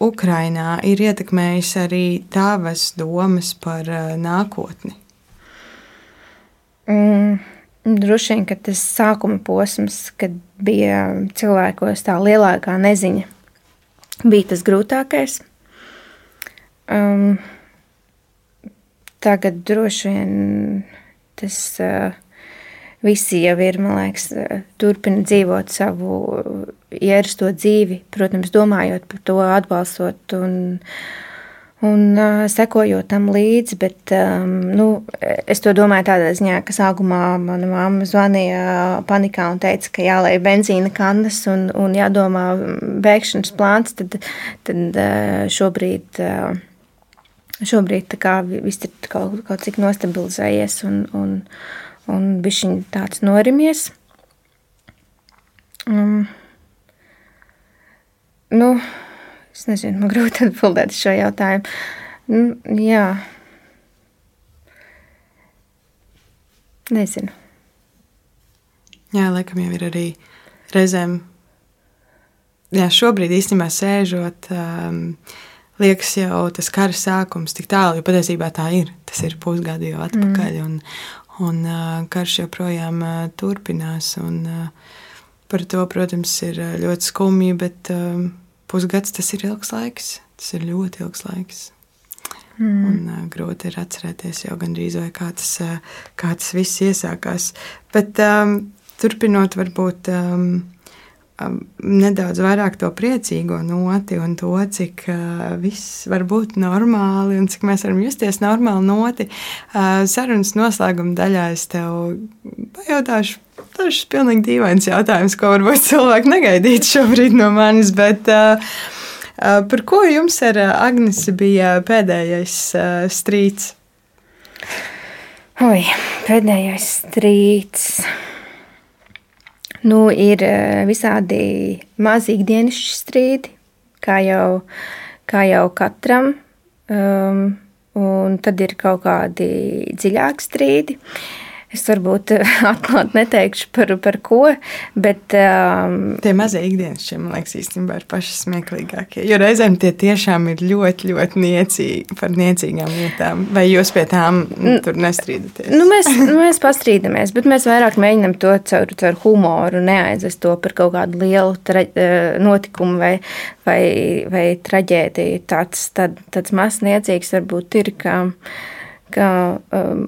Ukrainā ir ietekmējis arī tavas domas par uh, nākotni? Mm. Droši vien, ka tas sākuma posms, kad bija cilvēkos tā lielākā neziņa, bija tas grūtākais. Um, tagad droši vien tas uh, visi jau ir, man liekas, turpina dzīvot savu ierasto dzīvi, protams, domājot par to, atbalstot un, un uh, sekojot tam līdzi. Bet um, nu, es to domāju tādā ziņā, ka sākumā mana mamma zvanīja panikā un teica, ka jālai benzīna kannas un, un jādomā bēgšanas plāns. Tad, tad uh, šobrīd. Uh, Šobrīd viss ir kaut, kaut cik nostabilizējies un, un, un bija tāds norimies. Um, nu, es nezinu, man grūti atbildēt šo jautājumu. Nu, jā, nezinu. Jā, laikam jau ir arī reizēm. Jā, šobrīd īstenībā sēžot, um, liekas jau tas kara sākums tik tālu, jo patiesībā tā ir. Tas ir pusgadu jau atpakaļ, mm. un, un karš joprojām turpinās. Un, Par to, protams, ir ļoti skumji, bet pusgads tas ir ilgs laiks. Tas ir ļoti ilgs laiks. Mm. Un, uh, grūti ir atcerēties jau gandrīz vai kā tas, uh, kā tas viss iesākās. Bet um, turpinot, varbūt um, nedaudz vairāk to priecīgo noti un to, cik uh, viss var būt normāli un cik mēs varam justies normāli noti. Uh, sarunas noslēguma daļā es tev pajautāšu Tas ir pilnīgi dīvains jautājums, ko varbūt cilvēki negaidītu šobrīd no manis. Bet, uh, uh, par ko jums ar Agnesi bija pēdējais uh, strīds? Oi, pēdējais strīds. Nu, ir visādi mazi ikdienas strīdi, kā jau, kā jau katram. Um, un tad ir kaut kādi dziļāki strīdi. Uh, Es varbūt eh, atklāti neteikšu par, par ko, bet. Um, tie mazie ikdienas šie, man liekas, īstenībā ir paši smieklīgākie. Jo reizēm tie tiešām ir ļoti, ļoti niecīgi par niecīgām lietām. Vai jūs pie tām tur nestrīdaties? Nu, mēs, nu, mēs pastrīdamies, bet mēs vairāk mēģinam to caur, caur humoru, neaizvest to par kaut kādu lielu tra, eh, notikumu vai, vai, vai traģēdiju. Tāds, tad, tāds mazs niecīgs varbūt ir. Ka, ka um,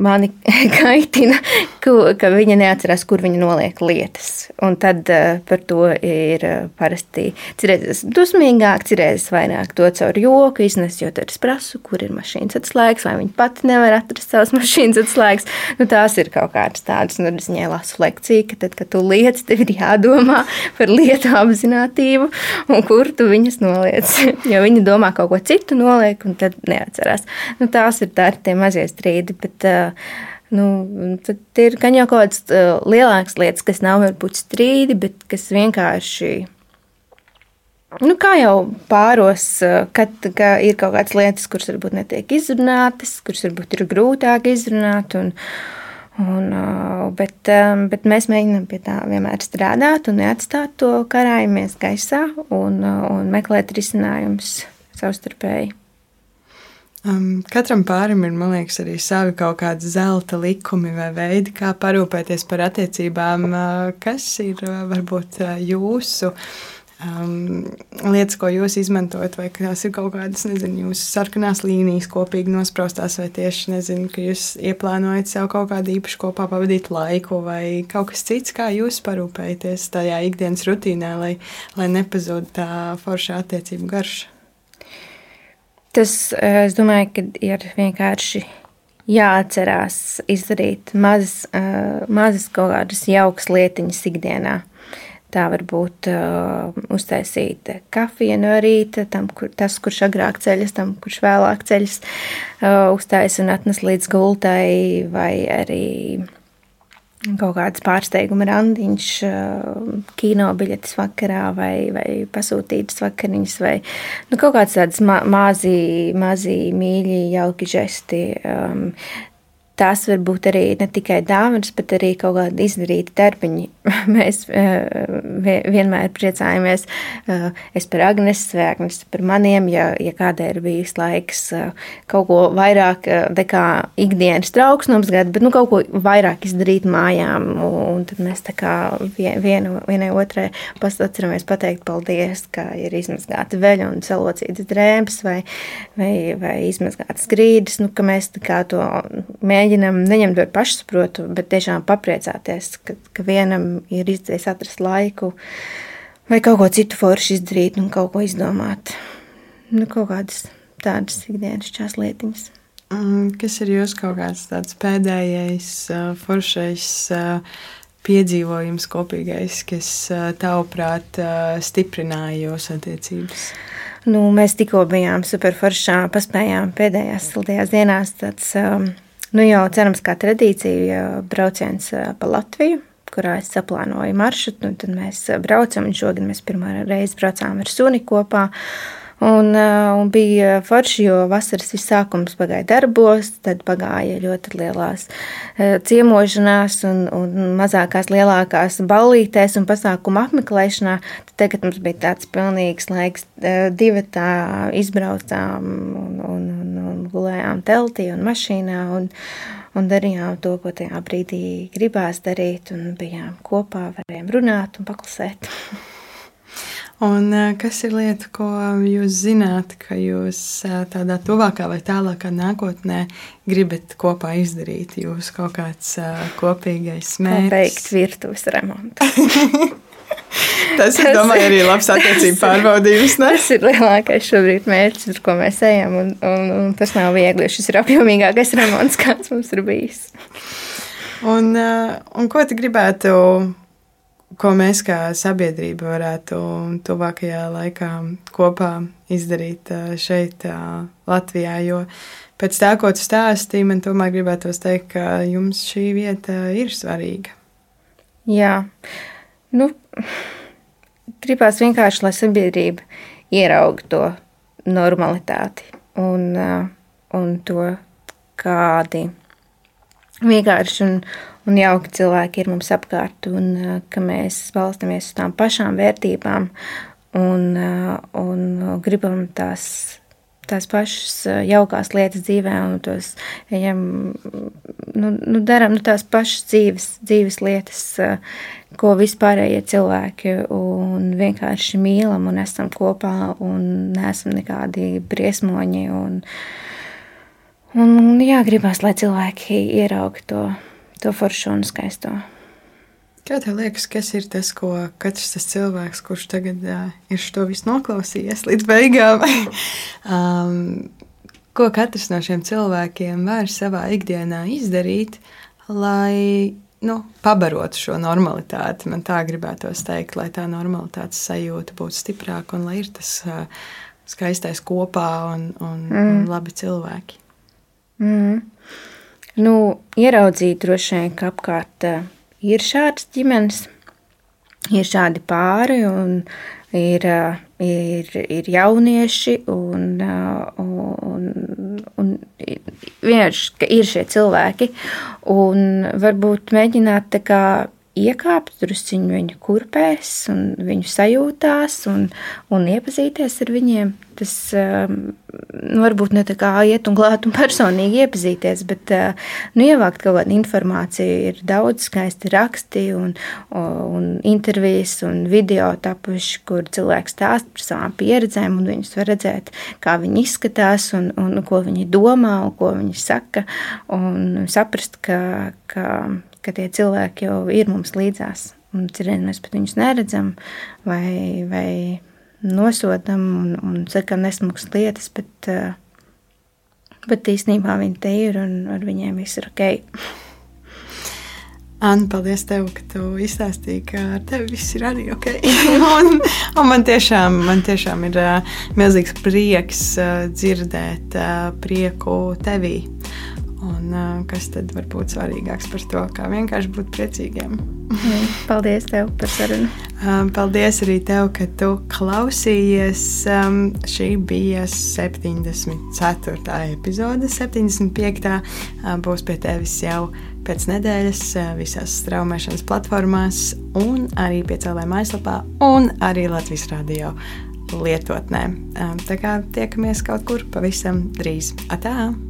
mani kaitina, ka, ka viņa neatcerās, kur viņa noliek lietas. Un tad uh, par to ir uh, parasti cerēs dusmīgāk, cerēs vairāk to caur joku iznes, jo tad es prasu, kur ir mašīnas atslēgas, vai viņa pati nevar atrast savas mašīnas atslēgas. Nu, tās ir kaut kādas tādas, un tad es viņai lasu lekciju, ka tad, kad tu liec, tev ir jādomā par lietu apzinātību un kur tu viņas noliec. jo viņi domā kaut ko citu noliek, un tad neatcerās. Nu, tās ir tā ir tie mazie strīdi. Bet, Nu, tad ir gan jau kaut kādas uh, lielākas lietas, kas nav varbūt strīdi, bet kas vienkārši. Nu, kā jau pāros, kad ka ir kaut kādas lietas, kuras varbūt netiek izrunātas, kuras varbūt ir grūtāk izrunāt. Un, un, bet, bet mēs mēģinām pie tā vienmēr strādāt un neatstāt to karājumies gaisā un, un meklēt risinājumus savstarpēji. Um, katram pārim ir, man liekas, arī savi kaut kādi zelta likumi vai veidi, kā parūpēties par attiecībām. Uh, kas ir uh, varbūt uh, jūsu um, lietas, ko jūs izmantojat, vai tās ir kaut kādas, nezinu, jūsu sarkanās līnijas kopīgi nospraustās, vai tieši, nezinu, ka jūs ieplānojat sev kaut kādu īpašu kopā pavadīt laiku, vai kaut kas cits, kā jūs parūpējaties tajā ikdienas rutīnā, lai, lai nepazūd tā forša attiecību garša. Tas, eh, es domāju, ka ir vienkārši jāatcerās izdarīt mazas, eh, mazas kaut kādas jaukas lietiņas ikdienā. Tā var būt uh, uztaisīt kafiju no rīta, tam, kur, tas, kurš agrāk ceļas, tam, kurš vēlāk ceļas, uh, uztaisīt un atnes līdz gultai, vai arī kaut kāds pārsteiguma randiņš, kino biļetes vakarā vai, vai pasūtītas vakariņas, vai nu, kaut kāds tāds ma mazi, mazi, mīļi, jauki žesti. Um, tās var būt arī ne tikai dāvanas, bet arī kaut kādi izdarīti darbiņi. Mēs eh, vienmēr priecājamies, eh, es par Agnesu vai Agnesu par maniem, ja, ja kādai ir bijis laiks eh, kaut ko vairāk nekā ikdienas trauksnums gadu, bet nu, kaut ko vairāk izdarīt mājām. Un tad mēs tā kā vienu, vienai otrai atceramies pateikt paldies, ka ir izmazgāta veļa un salocītas drēbes vai, vai, vai izmazgātas grīdas, nu, ka mēs tā kā to mēģinām mēģinam neņemt par pašsaprotu, bet tiešām papriecāties, ka, ka vienam ir izdevies atrast laiku vai kaut ko citu foršu izdarīt un kaut ko izdomāt. Nu, kaut kādas tādas ikdienas lietiņas. Mm, kas ir jūsu kaut kāds tāds pēdējais, foršais piedzīvojums kopīgais, kas tavuprāt stiprināja jūsu attiecības? Nu, mēs tikko bijām superforšā, paspējām pēdējās siltajās dienās. Tāds, nu jau cerams, kā tradīcija brauciens pa Latviju kurā es saplānoju maršrutu. Tad mēs braucam, un šogad mēs pirmā reize braucām ar suni kopā. Un, un bija forši, jo vasaras sākums pagāja darbos, tad pagāja ļoti lielās ciemošanās un, un mazākās, lielākās ballītēs un pasākumu apmeklēšanā. Tad tagad mums bija tāds pilnīgs laiks, divi tā izbraucām un, un, un, un gulējām teltī un mašīnā. Un, un darījām to, ko tajā brīdī gribās darīt, un bijām kopā, varējām runāt un paklusēt. Un kas ir lieta, ko jūs zināt, ka jūs tādā tuvākā vai tālākā nākotnē gribat kopā izdarīt? Jūsu kaut kāds kopīgais mērķis. Beigt virtuves remontu. Tas, es domāju, arī labs attiecību pārbaudījums. Ne? Tas ir lielākais šobrīd mērķis, ar ko mēs ejam. Un, un, un tas nav viegli. Šis ir apjomīgākais remonts, kāds mums ir bijis. Un, un ko tu gribētu, ko mēs kā sabiedrība varētu tuvākajā laikā kopā izdarīt šeit, Latvijā? Jo pēc tā, ko tu stāstīji, man tomēr gribētos teikt, ka jums šī vieta ir svarīga. Jā. Nu, gribās vienkārši, lai sabiedrība ieraudzītu to normalitāti un, un to, kādi vienkārši un, un jauki cilvēki ir mums apkārt, un uh, ka mēs balstamies uz tām pašām vērtībām un, uh, un gribam tās tās pašas jaukās lietas dzīvē, un tos ejam, nu, nu, darām nu, tās pašas dzīves, dzīves lietas, ko vispārējie cilvēki, un vienkārši mīlam un esam kopā, un neesam nekādi briesmoņi. Un, un jā, gribās, lai cilvēki ieraugtu to, to foršu un skaisto. Kā tev liekas, kas ir tas, ko katrs tas cilvēks, kurš tagad uh, ir šo visu noklausījies līdz beigām, um, ko katrs no šiem cilvēkiem var savā ikdienā izdarīt, lai nu, pabarotu šo normalitāti? Man tā gribētos teikt, lai tā normalitātes sajūta būtu stiprāka un lai ir tas uh, skaistais kopā un, un, mm. un labi cilvēki. Mm. Nu, ieraudzīt droši vien, ka apkārt. Uh, ir šādas ģimenes, ir šādi pāri un ir, ir, ir jaunieši un, un, un vienkārši ir šie cilvēki. Un varbūt mēģināt tā kā iekāpt drusciņu viņu kurpēs un viņu sajūtās un, un iepazīties ar viņiem. Tas um, varbūt ne tā kā iet un glāt un personīgi iepazīties, bet uh, nu, ievākt kaut kādu informāciju. Ir daudz skaisti raksti un, un intervijas un video tapuši, kur cilvēks stāst par savām pieredzēm un viņus var redzēt, kā viņi izskatās un, un ko viņi domā un ko viņi saka un saprast, ka, ka ka tie cilvēki jau ir mums līdzās. Un cerīgi mēs pat viņus neredzam vai, vai nosodam un, un sakam nesmugas lietas, bet, eh, bet īstenībā viņi te ir un ar viņiem viss ir ok. Anna, paldies tev, ka tu izstāstīji, ka ar tevi viss ir arī ok. un, un man, tiešām, man tiešām ir uh, milzīgs prieks uh, dzirdēt uh, prieku tevī. Un, kas tad var būt svarīgāks par to, kā vienkārši būt priecīgiem? Paldies tev par sarunu. Paldies arī tev, ka tu klausījies. Šī bija 74. epizode. 75. būs pie tevis jau pēc nedēļas visās straumēšanas platformās, un arī piecēlē mājaslapā, un arī Latvijas radio lietotnē. Tā kā tiekamies kaut kur pavisam drīz. Atā!